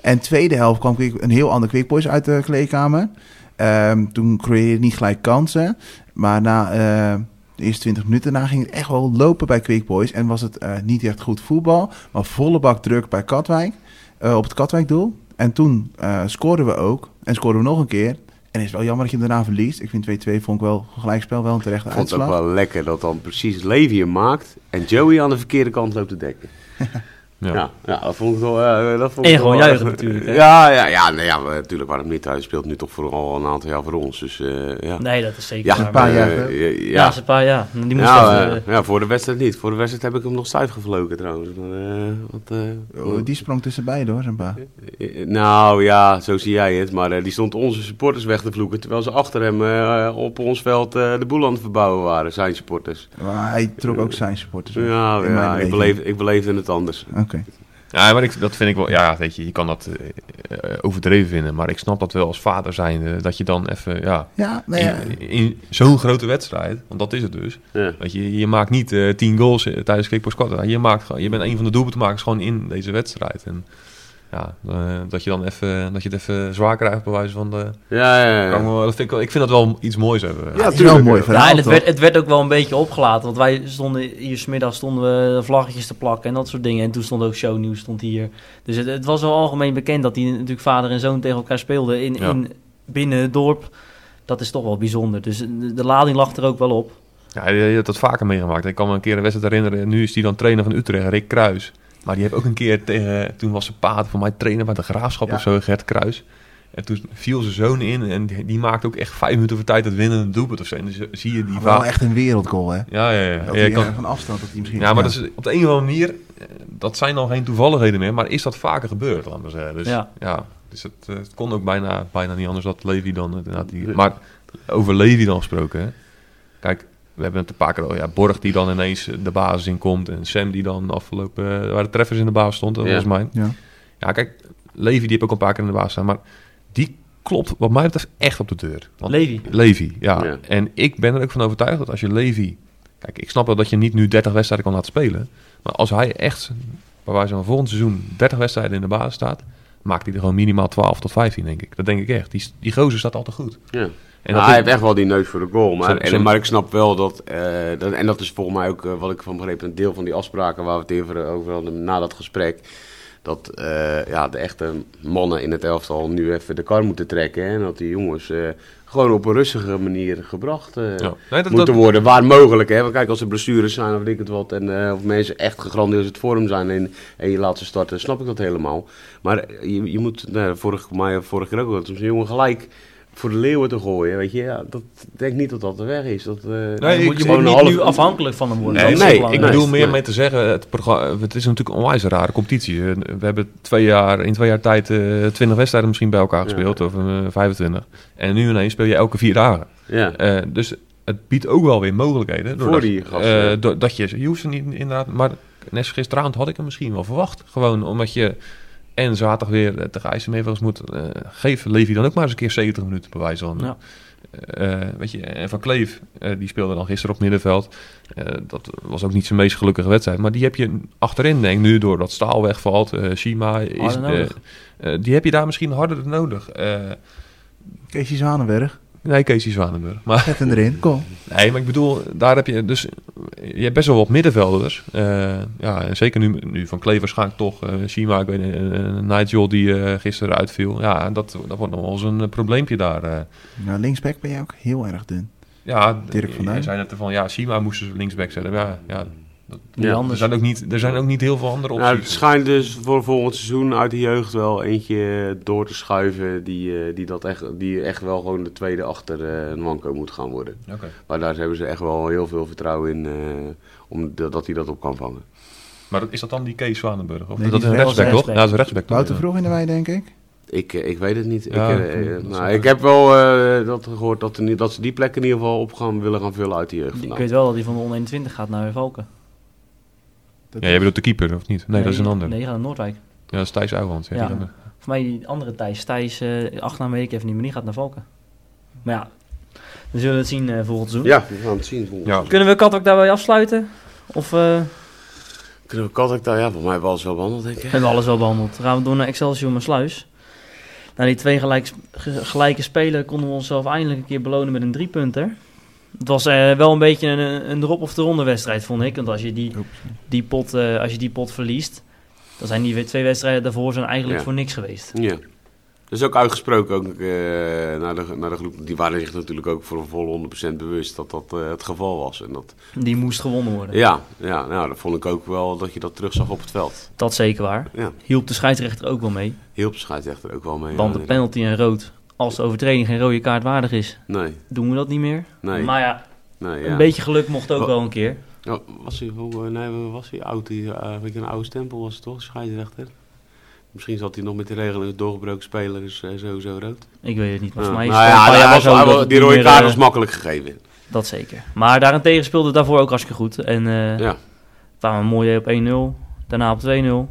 En tweede helft kwam een heel ander Quick Boys uit de kleedkamer. Ehm, toen creëerde het niet gelijk kansen. Maar na eh, de eerste 20 minuten daarna ging het echt wel lopen bij Quick Boys. En was het eh, niet echt goed voetbal. Maar volle bak druk bij Katwijk. eh, op het Katwijkdoel. En toen eh, scoorden we ook. En scoorden we nog een keer. En het is wel jammer dat je hem daarna verliest. Ik vind 2-2 vond ik wel gelijkspel wel een terechte Ik vond het ook uitslag. wel lekker dat dan precies Levi hem maakt en Joey aan de verkeerde kant loopt te dekken. Ja. Ja, ja, dat vond ik wel... eh, dat vond En ik gewoon wel juichen natuurlijk, hè? Ja, ja, ja, nee, ja, maar natuurlijk waarom niet. Hij speelt nu toch voor al een aantal jaar voor ons. Dus eh, ja. Nee, dat is zeker Ja, waar. een paar eh, jaar, hè? ja, Ja, ja. een paar jaar. Die moest Ja, even, eh, ja, voor de wedstrijd niet. Voor de wedstrijd heb ik hem nog stijf gevlogen trouwens. Maar, eh, wat, eh, Oh, die sprong tussen beiden hoor, zijn pa. eh, Nou ja, zo zie jij het. Maar eh, die stond onze supporters weg te vloeken. Terwijl ze achter hem eh, op ons veld eh, de boel aan het verbouwen waren. Zijn supporters. Maar hij trok ook zijn supporters. weg, Ja, ja ik, beleving. beleef, ik beleefde het anders. Oké. Ja, maar ik, dat vind ik wel... Ja, weet je, je kan dat eh, eh, overdreven vinden. Maar ik snap dat wel als vader zijnde. Dat je dan even, ja... Ja, ja. In, in zo'n grote wedstrijd, want dat is het dus. Ja. Weet je, je maakt niet eh, tien goals tijdens Quickboys Katwijk. Je, maakt, gewoon- je bent een van de doelpuntenmakers gewoon in deze wedstrijd. En ja, eh, dat je dan even, dat je het even zwaar krijgt bij wijze van de... Ja, ja, ja. Wel- dat vind ik, wel- ik vind dat wel iets moois hebben. Ja, het is wel mooi verhaal, Ja, en het werd, het werd ook wel een beetje opgelaten. Want wij stonden hier smiddag stonden we vlaggetjes te plakken en dat soort dingen. En toen stond ook shownieuws stond hier. Dus het, het was wel algemeen bekend dat die natuurlijk vader en zoon tegen elkaar speelden in, Ja. in, binnen het dorp. Dat is toch wel bijzonder. Dus de, de lading lag er ook wel op. Ja, je, je hebt dat vaker meegemaakt. Ik kan me een keer een wedstrijd herinneren. Nu is hij dan trainer van Utrecht, Rick Kruis. Maar die heeft ook een keer tegen... Toen was zijn paard voor mij trainer bij de Graafschap Ja. of zo, Gert Kruis. En toen viel zijn zoon in en die, die maakte ook echt vijf minuten voor tijd het winnende doelpunt of zo. En dan zie- je die Wel vaak... echt een wereldgoal, hè? Ja, ja, ja. Dat Ja, kan- van afstand dat hij misschien... ja, maar Dat is, op de een of andere manier... eh, Dat zijn dan geen toevalligheden meer, maar is dat vaker gebeurd, laat maar zeggen. Dus ja, Ja. dus het, eh, het kon ook bijna, bijna niet anders dat Levi dan... inderdaad die, maar over Levi dan gesproken, hè. Kijk, we hebben het een paar keer al, ja, Borg die dan ineens de basis in komt. En Sam die dan afgelopen, eh, waar de treffers in de basis stond, dat Ja. was mij. Ja. Ja, kijk, Levi die heb ook een paar keer in de basis staan. Maar die klopt wat mij betreft echt op de deur. Want Levi. Levi, ja. Ja. En ik ben er ook van overtuigd dat als je Levi... Kijk, ik snap wel dat je niet nu 30 wedstrijden kan laten spelen. Maar als hij echt, bij wijze van volgend seizoen, 30 wedstrijden in de basis staat... maakt hij er gewoon minimaal 12 tot 15, denk ik. Dat denk ik echt. Die, die gozer staat altijd goed. Ja. En Nou, dat hij is- heeft echt wel die neus voor de goal. Maar, en, maar ik snap wel dat, eh, dat... En dat is volgens mij ook, eh, wat ik van begrepen, een deel van die afspraken waar we het even over hadden na dat gesprek. Dat eh, ja, de echte mannen in het elftal nu even de kar moeten trekken. hè, En dat die jongens eh, gewoon op een rustige manier gebracht eh, Ja. Nee, dat- moeten dat- worden. Waar mogelijk. Hè? Want kijk, als er blessures zijn of ik het wat. En eh, of mensen echt gegrandioos het vorm zijn en, en je laat ze starten, snap ik dat helemaal. Maar je, je moet, nou, vorig, vorige keer ook wel, om zo'n jongen gelijk voor de leeuwen te gooien. Weet je, ja, dat ik denk niet dat dat de weg is. Dat, eh, Nee, je ik- moet, je moet gewoon niet half- nu afhankelijk van hem worden. Nee, Dat nee, ik bedoel meer nee. mee te zeggen, het, programma, het is natuurlijk een onwijs rare competitie. Eh, We hebben twee jaar, in twee jaar tijd eh 20 wedstrijden misschien bij elkaar gespeeld, of eh, 25. En nu ineens speel je elke vier dagen. ja. Eh, dus het biedt ook wel weer mogelijkheden. Voor doordat- die gasten. eh, doordat je, je hoeft ze niet inderdaad, maar net gisteravond had ik hem misschien wel verwacht. Gewoon omdat je en zaterdag weer eh, tegen IJsselmeevels moet eh geven. Leef je dan ook maar eens een keer 70 minuten bij wijze van. Ja. Eh, weet je, en Van Kleef, eh, die speelde dan gisteren op middenveld. Eh, dat was ook niet zijn meest gelukkige wedstrijd. Maar die heb je achterin, denk ik, nu doordat Staal wegvalt. eh Shima is, eh, eh, die heb je daar misschien harder nodig. Eh, Keesje Zwanenberg, nee, Casey Zwanenburg. Maar zet hem erin. Kom. Nee, maar ik bedoel, daar heb je dus... Je hebt best wel wat middenvelders. Eh, ja, en zeker nu, nu van Kleef waarschijnlijk toch. eh Shima, ik weet eh, Nigel die gisteren uitviel. Ja, dat, dat wordt nog wel eens een probleempje daar. Nou, linksback ben jij ook heel erg dun. ja, Dirk van je Duin. zei net van, ja, Shima moesten ze linksback zetten. Ja, ja, dat, Ja. er, anders. zijn ook niet, er zijn ook niet heel veel andere Nou, het opties. schijnt dus voor volgend seizoen uit de jeugd wel eentje door te schuiven die, eh, die, dat echt, die echt wel gewoon de tweede achter eh, een manco moet gaan worden. Oké. Maar daar hebben ze echt wel heel veel vertrouwen in eh, om dat dat hij dat op kan vangen. Maar is dat dan die Kees Zwanenburg? Of Nee, dat is een rechtsback, toch? Ja, dat is een rechtsback. toch? Wouter vroeg in de wei, denk ik. Ik, ik weet het niet. Ja, ik, eh, nou, wel- ik heb wel eh, dat gehoord dat, er niet, dat ze die plek in ieder geval op gaan willen gaan vullen uit de jeugd. Ik vandaan. weet wel dat hij van de 121 gaat naar Valken. Dat Ja, jij bedoelt de keeper, of niet? Nee, dat is een ander. Nee, naar Noordwijk. Ja, dat is Thijs Ouwehand. Ja, Voor mij die andere Thijs. Thijs, eh achternaam weet ik even niet, maar die gaat naar Valken. Maar ja, we zullen het zien eh, volgend seizoen. Ja, we gaan het zien. volgend Ja. seizoen. Kunnen we Katwijk daarbij afsluiten? Of eh, Kunnen we Katwijk daar? Ja, voor mij wel eens wel behandeld, denk ik. hebben we alles wel behandeld? Dan gaan we door naar Excelsior en Sluis. Na die twee gelijk, ge- gelijke spelen konden we onszelf eindelijk een keer belonen met een driepunter. Het was eh, wel een beetje een, een drop of de ronde wedstrijd, vond ik. Want als je die, die, pot, eh, als je die pot verliest, dan zijn die twee wedstrijden daarvoor zijn eigenlijk Ja. voor niks geweest. Ja. Is ook uitgesproken ook, eh, naar, de, naar de groep. Die waren zich natuurlijk ook voor een volle 100% bewust dat dat het geval was. En dat, Die moest gewonnen worden. ja, ja nou, dat vond ik ook wel dat je dat terug zag op het veld. Dat zeker waar. Ja, Hielp de scheidsrechter ook wel mee. hielp de scheidsrechter ook wel mee. Want ja, de penalty en rood, als de overtreding geen rode kaart waardig is, Nee, doen we dat niet meer. nee. Maar ja, nee ja. een beetje geluk mocht ook Wa- wel een keer. Oh, was hij, hoe, eh, nee, was hij oud? Die, eh, weet je, een oude stempel was het toch, scheidsrechter? Misschien zat hij nog met die regeling doorgebroken speler, dus eh, sowieso rood. Ik weet het niet, maar Ja. voor mij is Nou ja, jaar was- die rode kaart eh, was makkelijk gegeven. Dat zeker. Maar daarentegen speelde het daarvoor ook hartstikke goed. En eh Ja. kwamen we mooi op 1-0, daarna op 2-0.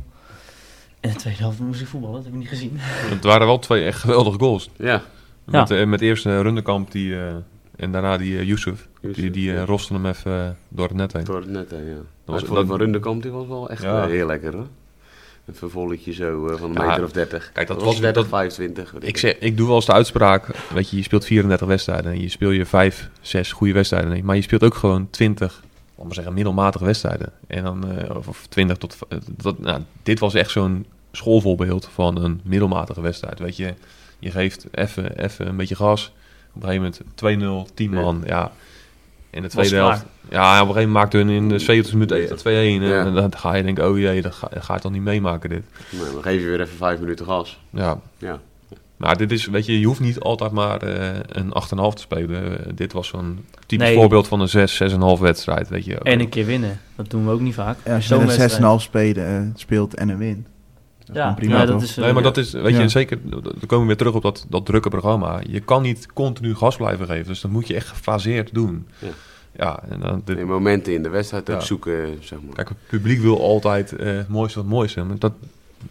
En de tweede helft moest ik voetballen, dat heb ik niet gezien. Het waren wel twee echt geweldige goals. Ja, Met, eh, met eerst uh, Rundekamp die, eh, en daarna die uh, Yusuf. Die, die eh, ja. roste hem even eh, door het net heen. door het net, hè, ja. Dat was- dat- van Rundekamp, die was wel echt Ja. eh, heel lekker, hoor. Een vervolletje zo eh, van een Ja, meter of 30. kijk, dat was was- 30, dat- 25. weet Ik, zeg, ik doe wel eens de uitspraak, weet je, je speelt 34 wedstrijden en je speelt je 5, 6 goede wedstrijden. Nee, maar je speelt ook gewoon 20, laat maar zeggen, middelmatige wedstrijden. En dan, eh, of, of 20 tot, eh, dat, nou, dit was echt zo'n schoolvoorbeeld van een middelmatige wedstrijd. Weet je, je geeft even even een beetje gas. Op een gegeven moment 2-0, 10 Ja. man, ja. In de tweede helft. Ja, op een gegeven moment maakte hun in de 70 minuten 2-1. Ja. En dan ga je denken, oh jee, dat ga, dat ga je toch niet meemaken dit. Nou, dan geef je weer even 5 minuten gas. Ja, Ja. maar dit is, weet je, je hoeft niet altijd maar eh, een 8,5 te spelen. Eh, dit was zo'n typisch Nee. voorbeeld van een 6, 6,5 wedstrijd, weet je. En een keer winnen. Dat doen we ook niet vaak. Ja, als je een 6,5 spelen, eh, speelt en een win. Dat Ja, prima, ja, dat toch? is, eh, Nee, maar dat is, weet Ja. je, zeker, dan komen we weer terug op dat, dat drukke programma. Je kan niet continu gas blijven geven, dus dat moet je echt gefaseerd doen. Ja. Ja, en dan, Nee, momenten in de wedstrijd ook zoeken, zeg maar. kijk, het publiek wil altijd eh, het mooiste wat mooiste. Maar dat,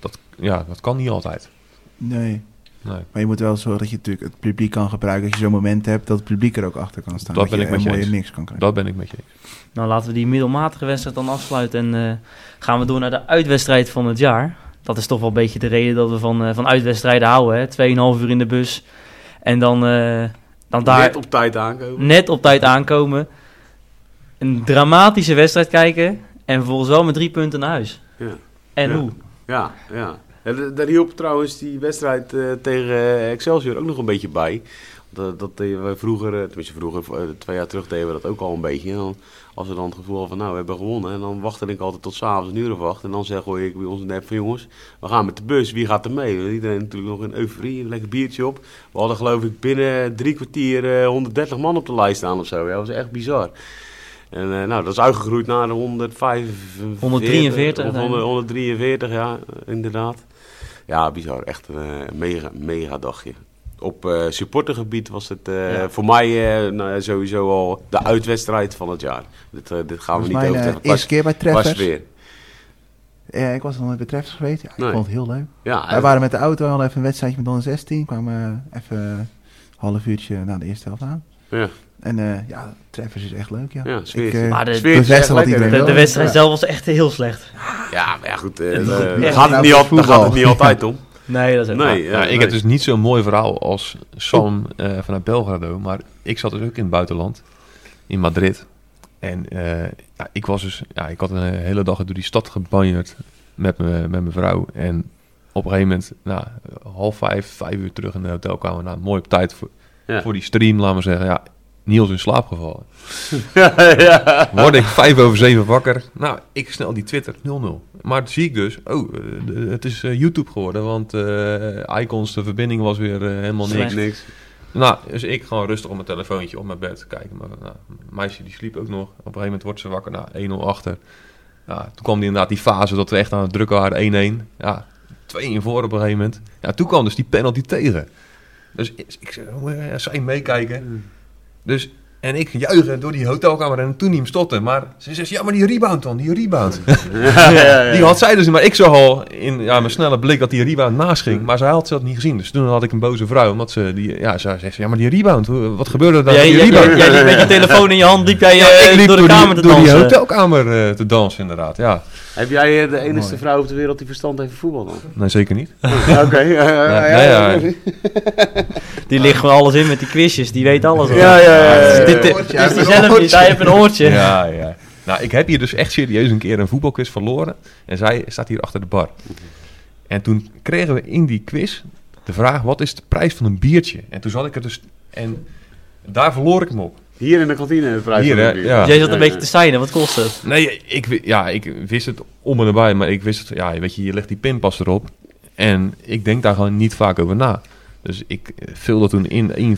dat, ja, dat kan niet altijd. Nee. Nee. Maar je moet wel zorgen dat je natuurlijk het publiek kan gebruiken. Als je zo'n moment hebt, dat het publiek er ook achter kan staan. Dat ben je ik met een je mooie eens. mix kan krijgen. Dat ben ik met je eens. Nou, laten we die middelmatige wedstrijd dan afsluiten. En eh, gaan we door naar de uitwedstrijd van het jaar. Dat is toch wel een beetje de reden dat we van, eh, van uitwedstrijden houden. hè. 2,5 uur in de bus. En dan, eh, dan daar Net op tijd aankomen. net op tijd aankomen. Een dramatische wedstrijd kijken. En vervolgens wel met drie punten naar huis. Ja. En Ja. hoe? Ja, ja. Daar hielp trouwens die wedstrijd eh, tegen Excelsior ook nog een beetje bij. Dat, dat deden we vroeger, eh, tenminste vroeger, eh, twee jaar terug deden we dat ook al een beetje. En dan, als we dan het gevoel hadden van nou, we hebben gewonnen. En dan wachtte ik altijd tot s'avonds een uur of acht. En dan zeg gooi ik bij ons app van jongens, we gaan met de bus. Wie gaat er mee? Iedereen natuurlijk nog in euforie, een lekker biertje op. We hadden geloof ik binnen drie kwartier eh, 130 man op de lijst staan of zo. Ja, dat was echt bizar. En eh, nou, dat is uitgegroeid naar de 145. 143, Of nee. 100 143, ja, inderdaad. Ja, bizar. Echt een eh, mega, mega dagje. Op eh, supportergebied was het eh, Ja. voor mij eh, nou, sowieso al de uitwedstrijd van het jaar. Dit, dit gaan we was niet mijn over zeggen. eerste keer bij Treffers. sfeer. Ja, ik was nog nooit bij Treffers geweest. Ja, ik Nee. vond het heel leuk. Ja, Wij waren met de auto, hadden even een wedstrijdje met 116. Kwamen eh, even een half uurtje na de eerste helft aan. ja, En eh, ja, Treffers is echt leuk, ja. Ik, Maar de- De, de wedstrijd Ja. zelf was echt heel slecht. Ja, maar ja, goed. Ja, ja. gaat, het niet al, gaat het niet altijd om. Nee, dat is Nee, ja, Ja, ik nee. heb dus niet zo'n mooi verhaal als Sam eh, vanuit Belgrado. Maar ik zat dus ook in het buitenland. In Madrid. En eh, ja, ik was dus... Ja, ik had een hele dag door die stad gebanjerd met, me, met mijn vrouw. En op een gegeven moment, nou, half vijf, vijf uur terug in de hotelkamer. Nou, mooi op tijd voor, Ja. voor die stream, laten we zeggen. Ja, Niels in slaap gevallen. ja, ja. Word ik vijf over zeven wakker. Nou, ik snel die Twitter 0-0. Maar dan zie ik dus, oh, eh, het is eh, YouTube geworden. Want eh, Icons, de verbinding was weer helemaal niks. Niks. Nou, dus ik gewoon rustig op mijn telefoontje op mijn bed kijken. Maar nou, mijn meisje die sliep ook nog. Op een gegeven moment wordt ze wakker. Nou, 1-0 achter. Ja, toen kwam die inderdaad die fase dat we echt aan het drukken waren. 1-1. Ja, 2-1 voor op een gegeven moment. Ja, toen kwam dus die penalty tegen. Dus ik, ik zei, oh, ja, zij meekijken. Dus, en ik juichen door die hotelkamer en toen niet hem stotten. Maar ze zegt, ja, maar die rebound dan, die rebound. Ja, ja, ja. Die had zij dus, maar ik zag al in ja, mijn snelle blik dat die rebound naast ging. Maar zij had ze dat niet gezien. Dus toen had ik een boze vrouw. Omdat ze, die, ja, zij zegt, ja, maar die rebound, hoe- wat gebeurde er daar? Jij, die jij, rebound? jij liep met je telefoon in je hand, liep jij eh, liep door de kamer die, te door die dansen. hotelkamer eh, te dansen, inderdaad. Ja, Heb jij eh, de enige Mooi. vrouw op de wereld die verstand heeft van voetbal dan? nee, zeker niet. Oké. ja, ja. Die ligt gewoon alles in met die quizjes, die weet alles. al. Ja, ja, ja, is heeft die een zelf niet, oortje. hij heeft een oortje. Ja, ja. Nou, ik heb hier dus echt serieus een keer een voetbalquiz verloren. En zij staat hier achter de bar. En toen kregen we in die quiz de vraag, wat is de prijs van een biertje? En toen zat ik er dus... En daar verloor ik me op. Hier in de kantine het prijs Hier, van de bier. Ja. Jij zat een beetje te seinen, wat kost het? Nee, ik, ja, ik wist het om en nabij, maar ik wist het, ja, weet je, je legt die pinpas erop. En ik denk daar gewoon niet vaak over na. Dus ik vulde toen in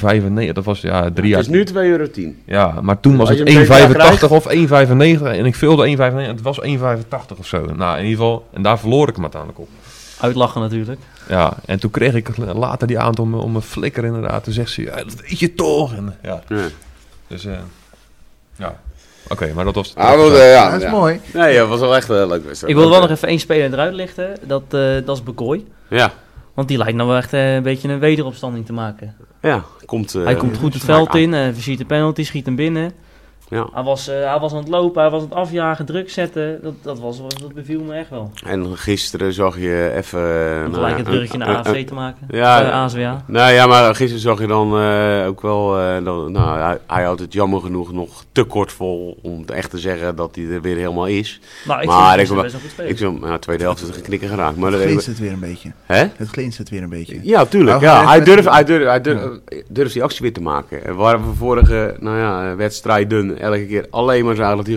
1,95, dat was ja drie jaar... Het is nu 2,10 euro. Ja, maar toen was het hem deze jaar 1,85 of 1,95 en ik vulde 1,95 en het was 1,85 of zo. Nou, in ieder geval, en daar verloor ik hem uiteindelijk op. Uitlachen natuurlijk. Ja, en toen kreeg ik later die avond om, me- om mijn flikker inderdaad. Toen zegt ze, ja, dat weet je toch. En, ja, Ja. dus eh, ja. Oké, maar dat was... Ah, wel, eh, ja, dat is ja. mooi. Nee, het was wel echt een leuk. Ik wil wel nog even één speler eruit lichten. Dat, eh, dat is Bekooi. Ja, Want die lijkt nou wel echt eh, een beetje een wederopstanding te maken. ja. Komt, eh, hij komt goed het veld aan. in, uh, de penalty, schiet hem binnen. Ja. Hij was, eh, hij was aan het lopen, hij was aan het afjagen, druk zetten. Dat, dat, was, dat beviel me echt wel. En gisteren zag je even... eh, Om nou gelijk ja, het bruggetje naar een- AFC een- te maken. ja, Eh, ASWA. Nou ja, maar gisteren zag je dan eh, ook wel... eh, dat, nou, hij, hij houdt het jammer genoeg nog te kort vol om echt te zeggen dat hij er weer helemaal is. Nou, ik Maar vind ik- best wel goed spelen. Ik zou, nou, tweede helft is er geknikken geraakt. Maar Het glinstert weer een beetje. hè? Het glinstert weer een beetje. Ja, tuurlijk. Nou, Ja. Hij, durft, hij, durft, hij durft, durft die actie weer te maken. En Waar we vorige nou ja, wedstrijden elke keer alleen maar zagen dat hij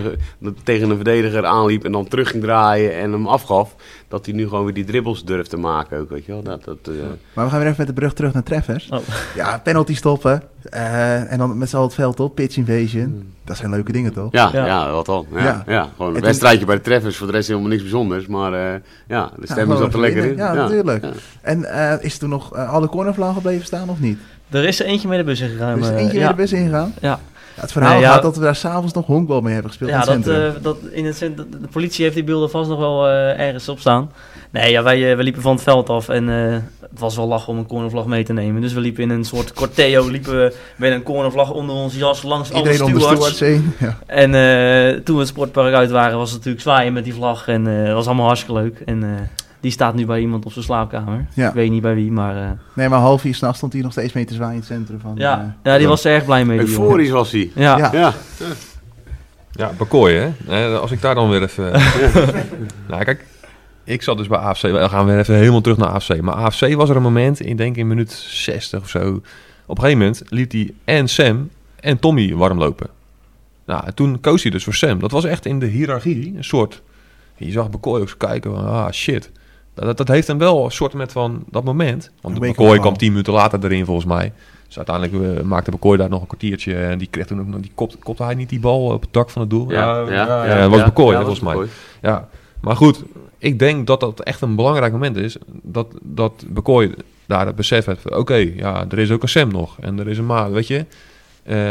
tegen een verdediger aanliep en dan terug ging draaien en hem afgaf. Dat hij nu gewoon weer die dribbles durft te maken ook, weet je wel. Dat, dat, eh, Maar we gaan weer even met de brug terug naar Treffers. Oh. Ja, penalty stoppen. eh, en dan met z'n allen het veld op. Pitch invasion. Dat zijn leuke dingen, toch? ja, Ja. ja. wat dan. Ja, Ja. ja. gewoon een toen- wedstrijdje bij de treffers. Voor de rest helemaal niks bijzonders. Maar eh, ja, de Ja, stemming zat er lekker in. Ja, natuurlijk. ja. En eh, is er toen nog alle cornervlag gebleven staan of niet? Er is er eentje met de bus ingegaan. Er is er eentje ja. weer de bus ingegaan. Ja. Het verhaal Nee, ja. gaat dat we daar s'avonds nog honkbal mee hebben gespeeld Ja, in het dat, centrum. eh, dat in het cent- de politie heeft die beelden vast nog wel eh, ergens op staan. Nee, ja, wij, eh, wij liepen van het veld af en het was wel lachen om een cornervlag mee te nemen. Dus we liepen in een soort corteo, liepen we met een cornervlag onder ons jas langs alle stewards. heen. Ja. En toen we het sportpark uit waren, was het natuurlijk zwaaien met die vlag. En was allemaal hartstikke leuk. En die staat nu bij iemand op zijn slaapkamer. Ja. Ik weet niet bij wie, maar eh, Nee, maar half vier s'nachts stond hij nog steeds mee te zwaaien in het centrum. Van, ja. eh, ja, die was er erg blij mee. Euforisch was hij. Ja. Ja. Ja. Ja, Bakooi, hè? Eh, Als ik daar dan weer even... nou, kijk, ik zat dus bij AFC. We gaan weer even helemaal terug naar AFC. Maar AFC was er een moment, ik denk in minuut 60 of zo. Op een gegeven moment liet hij en Sam en Tommy warm lopen. Nou, en toen koos hij dus voor Sam. Dat was echt in de hiërarchie een soort... Je zag Bakooi ook kijken van, ah, shit. Dat, dat, dat heeft hem wel een soort met van dat moment. Want Bakooi normaal. kwam tien minuten later erin volgens mij. Dus uiteindelijk eh, maakte Bakooi daar nog een kwartiertje. En die kreeg toen ook nog... Die kopte, kopte hij niet die bal op het dak van het doel? Ja, ja, ja, dat was Bakooi, hè, dat was volgens mij. Ja, maar goed, ik denk dat dat echt een belangrijk moment is. Dat, dat Bekooi daar het besef heeft. Oké, ja, er is ook een Sam nog. En er is een Ma, weet je. Eh,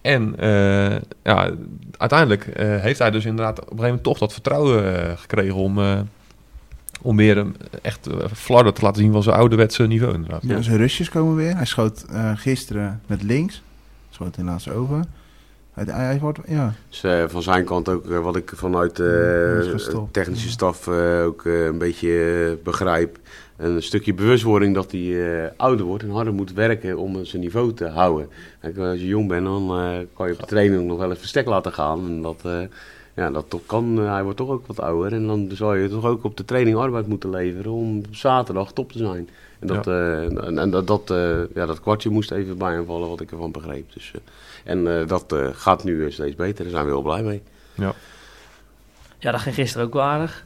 en eh, ja, uiteindelijk eh, heeft hij dus inderdaad op een gegeven moment toch dat vertrouwen eh, gekregen... om, eh, om weer een echt uh, flarden te laten zien van zijn ouderwetse niveau inderdaad. Ja. Zijn rustjes komen weer. Hij schoot eh, gisteren met links. Schoot helaas over. Hij, hij, hij wordt, ja. Dus eh, van zijn kant ook, eh, wat ik vanuit eh, gestopt. technische staf eh, ook eh, een beetje eh, begrijp. Een stukje bewustwording dat hij eh, ouder wordt en harder moet werken om zijn niveau te houden. Kijk, als je jong bent, dan eh, kan je op de training nog wel even verstek laten gaan. En dat, eh, ja, dat toch kan, eh, hij wordt toch ook wat ouder. En dan zou je toch ook op de training arbeid moeten leveren om op zaterdag top te zijn. En dat, eh, en, en dat, dat, eh, ja, dat kwartje moest even bij hem vallen, wat ik ervan begreep. Dus, eh, en eh, dat eh, gaat nu steeds beter, daar zijn we heel blij mee. Ja, dat ging gisteren ook wel aardig.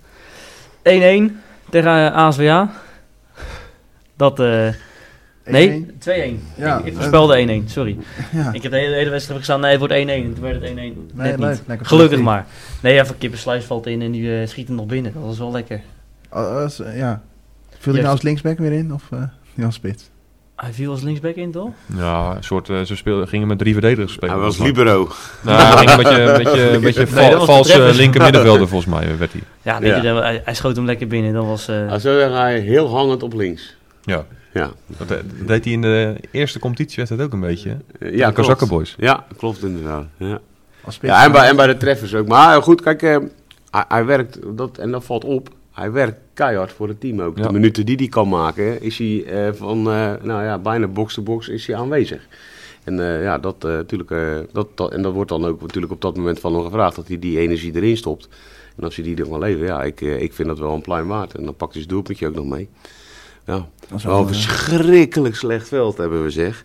1-1 tegen ASWA. Dat, eh nee, 2-1. Ja, ik, ik voorspelde 1-1, sorry. Ja. Ik heb de hele, hele wedstrijd gestaan, nee, het wordt 1-1. En toen werd het 1-1. Net leuk. niet. Lekker Gelukkig maar. Nee, ja, van Kippersluis valt in en die eh, schiet hem nog binnen. Dat is wel lekker. Eh, ja. Viel hij Yes. nou als linksback weer in? Of uh, als spits? Hij viel als linksback in, toch? Ja, een soort, eh, ze speelden, gingen met drie verdedigers spelen. Hij was libero. Nou, hij ging een beetje, een beetje, een beetje Nee, val- dat was de valse linker middenvelder volgens mij werd hij. Ja, nee, hij, hij schoot hem lekker binnen. Dat was... eh, Hij zou zeggen, hij heel hangend op links. Ja. Ja, Dat, eh, dat deed hij in de eerste competitiewedstrijd ook een beetje. hè? Eh, de ja. Kazakkenboys. Ja, klopt inderdaad. Ja, ja en, bij, en bij de treffers ook. Maar goed, kijk, eh, hij, hij werkt, dat, en dat valt op, hij werkt keihard voor het team ook. Ja. De minuten die hij kan maken, is hij eh, van, eh, nou ja, bijna box-to-box is hij aanwezig. En eh, ja, dat, eh, natuurlijk, eh, dat, dat, en dat wordt dan ook natuurlijk op dat moment van hem gevraagd, dat hij die energie erin stopt. En als hij die er kan leven, ja, ik, eh, ik vind dat wel een pluim waard. En dan pakt hij zijn doelpuntje ook nog mee. Ja, Dat is wel een eh, verschrikkelijk slecht veld hebben we zeg.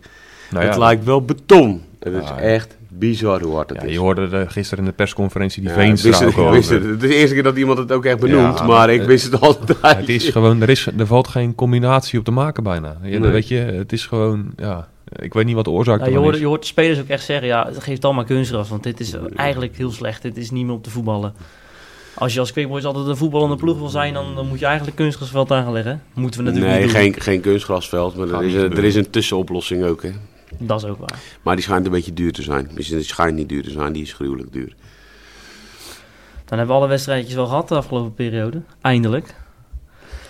Nou het lijkt wel beton. Het is Ja, echt bizar hoe hard het ja, is. je hoorde eh, gisteren in de persconferentie die Ja, Veenstra ik wist ook het, al het. Het is de eerste keer dat iemand het ook echt benoemt, Ja, maar ik eh, wist het altijd. Het is gewoon, er, is, er valt geen combinatie op te maken bijna. Ja, Nee. Weet je, het is gewoon, ja, ik weet niet wat de oorzaak ja, je, ervan hoort, is. je hoort de spelers ook echt zeggen, ja, geef dan maar kunstgras. Want dit is eigenlijk heel slecht. Dit is niet meer op te voetballen. Als je als Quickboys altijd een voetballende ploeg wil zijn, dan, dan moet je eigenlijk kunstgrasveld aan gaan leggen. Moeten we natuurlijk Nee, niet doen. geen, geen kunstgrasveld, maar er is, een, er is een tussenoplossing ook. Hè. Dat is ook waar. Maar die schijnt een beetje duur te zijn. Misschien die schijnt niet duur te zijn, die is gruwelijk duur. Dan hebben we alle wedstrijdjes wel gehad de afgelopen periode. Eindelijk.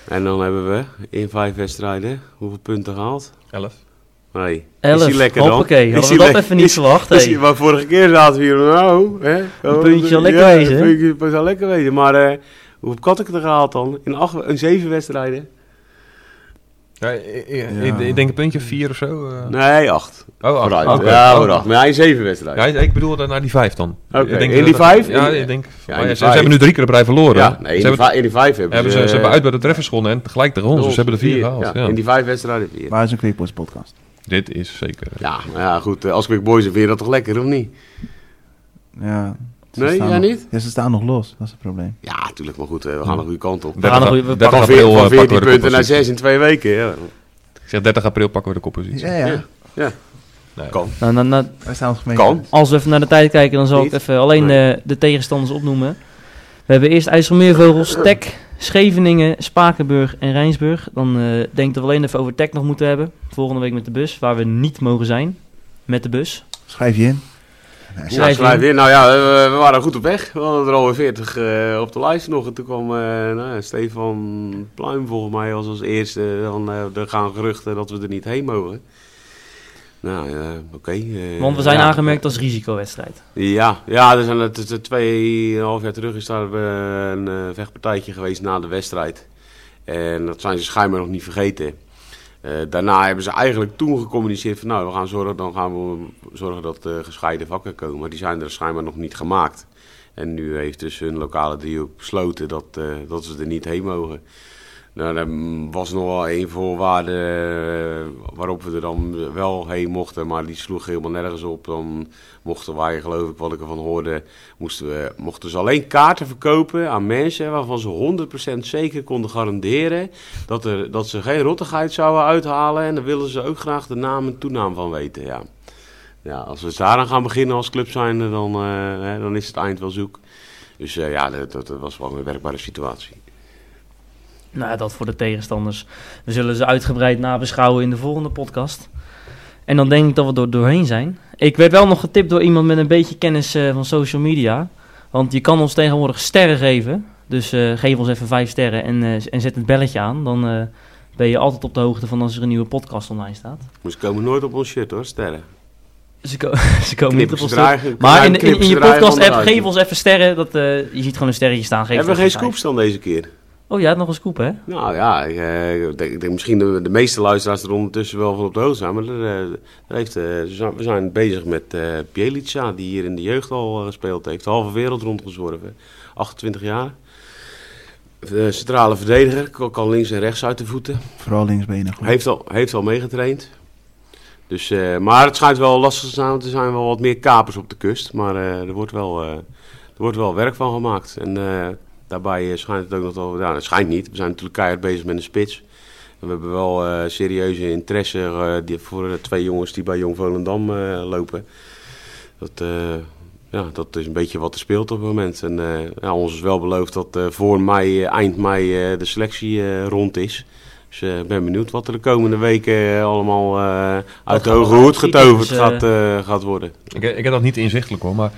En dan hebben we in vijf wedstrijden hoeveel punten gehaald? Elf. Nee. Elf. Is die lekker dan? Hoppakee. Is Hadden die we dat even niet verwacht. is maar vorige keer zaten we hier, nou, hè? Een puntje zal lekker ja, wezen? Een puntje zal lekker wezen. Maar eh, hoeveel had ik er gehaald dan? In, acht, in zeven wedstrijden? Ja, ik, ik- Ja. ik- denk een puntje vier of zo. eh. Nee, acht. Oh, acht. Oké. Ja, Oh. vooruit. Maar ja, in zeven wedstrijden. Ja, ik bedoel dan naar die vijf dan. Oké, Ik denk in die vijf? Ja, ik denk. Ja, ja, ze, ze hebben nu drie keer erbij verloren. Ja, nee, in, ze, die hebben, vijf, in die vijf hebben, hebben ze, ze hebben uit bij de treffers gewonnen en tegelijk tegen ons. Dus ze hebben er vier gehaald. Ja. In die vijf wedstrijden vier. Maar het is een Quickboys podcast. Dit is zeker. Ja, maar ja, goed. eh, Als Quick Boys vind je dat toch lekker, of niet? Ja. Ze Nee, staan jij nog- niet? Ja, ze staan nog los. Dat is het probleem. Ja, natuurlijk. Maar goed, eh, we gaan de goede kant op. We gaan een goede- we 30 Van, april van eh, pakken 14 we de punten naar koppositie. 6 in twee weken. Ja. Ik zeg 30 april pakken we de koppositie. Ja, ja. Ja. Ja. Nee. Kan. Nou, nou, nou, Wij staan nog gemeen. Kan. als we even naar de tijd kijken, dan zal Niet? ik even alleen Nee. de, de tegenstanders opnoemen. We hebben eerst IJsselmeervogels, Tek, Scheveningen, Spakenburg en Rijnsburg. Dan eh, denk ik dat we alleen even over Tek nog moeten hebben. Volgende week met de bus, waar we niet mogen zijn. Met de bus. Schrijf je in. Ja, Schrijf schrijf in. in. Nou ja, we, we waren goed op weg. We hadden er alweer 40 eh, op de lijst nog. En toen kwam eh, nou, ja, Stefan Pluim volgens mij als, als eerste. Dan eh, er gaan geruchten dat we er niet heen mogen. Nou ja, oké. eh, Want we zijn ja, aangemerkt als risicowedstrijd. Ja, ja er zijn het, tweeënhalf jaar terug is daar eh, een eh, vechtpartijtje geweest na de wedstrijd. En dat zijn ze schijnbaar nog niet vergeten. Daarna hebben ze eigenlijk toen gecommuniceerd van nou, we gaan zorgen, dan gaan we zorgen dat er gescheiden vakken komen. Maar die zijn er schijnbaar nog niet gemaakt. En nu heeft dus hun lokale driehoek besloten dat, dat ze er niet heen mogen. Nou, er was nog wel één voorwaarde eh, waarop we er dan wel heen mochten, maar die sloeg helemaal nergens op. Dan mochten wij, geloof ik, wat ik ervan hoorde, moesten we, mochten ze alleen kaarten verkopen aan mensen waarvan ze 100% zeker konden garanderen dat, er, dat ze geen rottigheid zouden uithalen. En daar willen ze ook graag de naam en toenaam van weten, ja. Ja, als we daaraan gaan beginnen als club zijn, dan, eh, dan is het eind wel zoek. Dus eh, ja, dat, dat was wel een werkbare situatie. Nou, dat voor de tegenstanders. We zullen ze uitgebreid nabeschouwen in de volgende podcast. En dan denk ik dat we er doorheen zijn. Ik werd wel nog getipt door iemand met een beetje kennis eh, van social media. Want je kan ons tegenwoordig sterren geven. Dus eh, geef ons even vijf sterren en, eh, en zet het belletje aan. Dan ben je altijd op de hoogte van als er een nieuwe podcast online staat. Maar ze komen nooit op ons shirt hoor, sterren. Ze, ko- ze komen niet op ons Maar in, in, je podcast app, geef ons even sterren. Dat, je ziet gewoon een sterretje staan. Geef Hebben we geen scoops dan deze keer? Oh, jij had nog een scoop, hè? Nou ja, ik, eh, ik denk, ik denk misschien de, de meeste luisteraars er ondertussen wel van op de hoogte zijn. Maar er, eh, er heeft, eh, we zijn bezig met eh Bjelica, die hier in de jeugd al gespeeld heeft. De halve wereld rondgezworven. 28 jaar. De centrale verdediger, kan- kan links en rechts uit de voeten. Vooral linksbenig. hoor. Heeft al, heeft al meegetraind. Dus, eh, maar het schijnt wel lastig te zijn, want er zijn wel wat meer kapers op de kust. Maar eh, er, wordt wel, eh, er wordt wel werk van gemaakt. En eh, daarbij eh, schijnt het ook nog wel... Ja, het schijnt niet. We zijn natuurlijk keihard bezig met een spits. En we hebben wel eh, serieuze interesse eh, die, voor de twee jongens die bij Jong Volendam eh, lopen. Dat, eh, ja, dat is een beetje wat er speelt op het moment. En eh, ja, ons is wel beloofd dat eh, voor mei, eind mei eh, de selectie eh, rond is. Dus ik ben benieuwd wat er de komende weken allemaal eh, uit de hoge hoed getoverd Dus, gaat, eh, gaat worden. Ik, ik heb dat niet inzichtelijk hoor, maar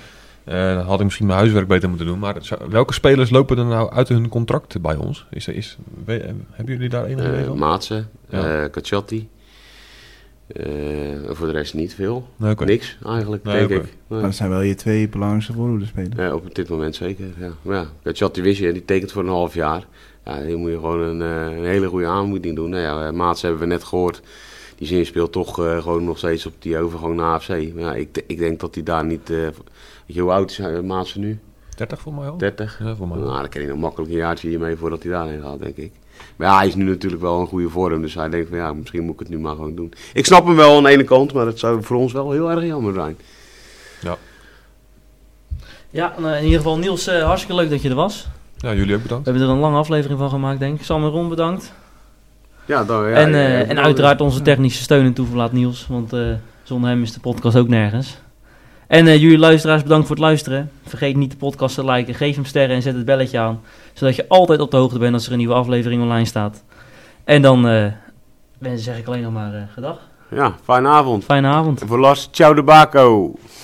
eh, dan had ik misschien mijn huiswerk beter moeten doen. Maar zou- welke spelers lopen er nou uit hun contract bij ons? Is, er- is, we- hebben jullie daar enige idee Eh van? Maatsen, Ja. eh Cacciatti. Eh, voor de rest niet veel. Nee. Niks eigenlijk, Nee, denk ik. Maar dat zijn wel je twee belangrijkste voorhoedespelers. Ja, op dit moment zeker. Ja. Maar ja, Cacciatti wist je, die tekent voor een half jaar. Ja, die moet je gewoon een, eh, een hele goede aanmoeding doen. Nou ja, eh, Maats hebben we net gehoord. Die zin speelt toch eh, gewoon nog steeds op die overgang naar AFC. Maar ja, ik, ik denk dat hij daar niet... eh, je, hoe oud is hij, Maatsen nu? 30 voor mij al? 30? Ja, voor mij. Nou, dan kan hij nog makkelijk een jaartje hiermee voordat hij daarheen gaat, denk ik. Maar ja, hij is nu natuurlijk wel in goede vorm. Dus hij denkt van ja, misschien moet ik het nu maar gewoon doen. Ik snap hem wel aan de ene kant, maar het zou voor ons wel heel erg jammer zijn. Ja, nou, in ieder geval Niels, eh, hartstikke leuk dat je er was. Ja, jullie ook We bedankt. hebben er een lange aflevering van gemaakt, denk ik. Sam en Ron, bedankt. Ja, dan, ja, en, ja, eh, ja, en ja, uiteraard onze technische steun en toeverlaat Niels. Want eh, zonder hem is de podcast ook nergens. En eh, jullie luisteraars, bedankt voor het luisteren. Vergeet niet de podcast te liken, geef hem sterren en zet het belletje aan. Zodat je altijd op de hoogte bent als er een nieuwe aflevering online staat. En dan eh wens zeg ik alleen nog maar eh gedag. Ja, fijne avond. Fijne avond. En voor Lars, ciao de Baco.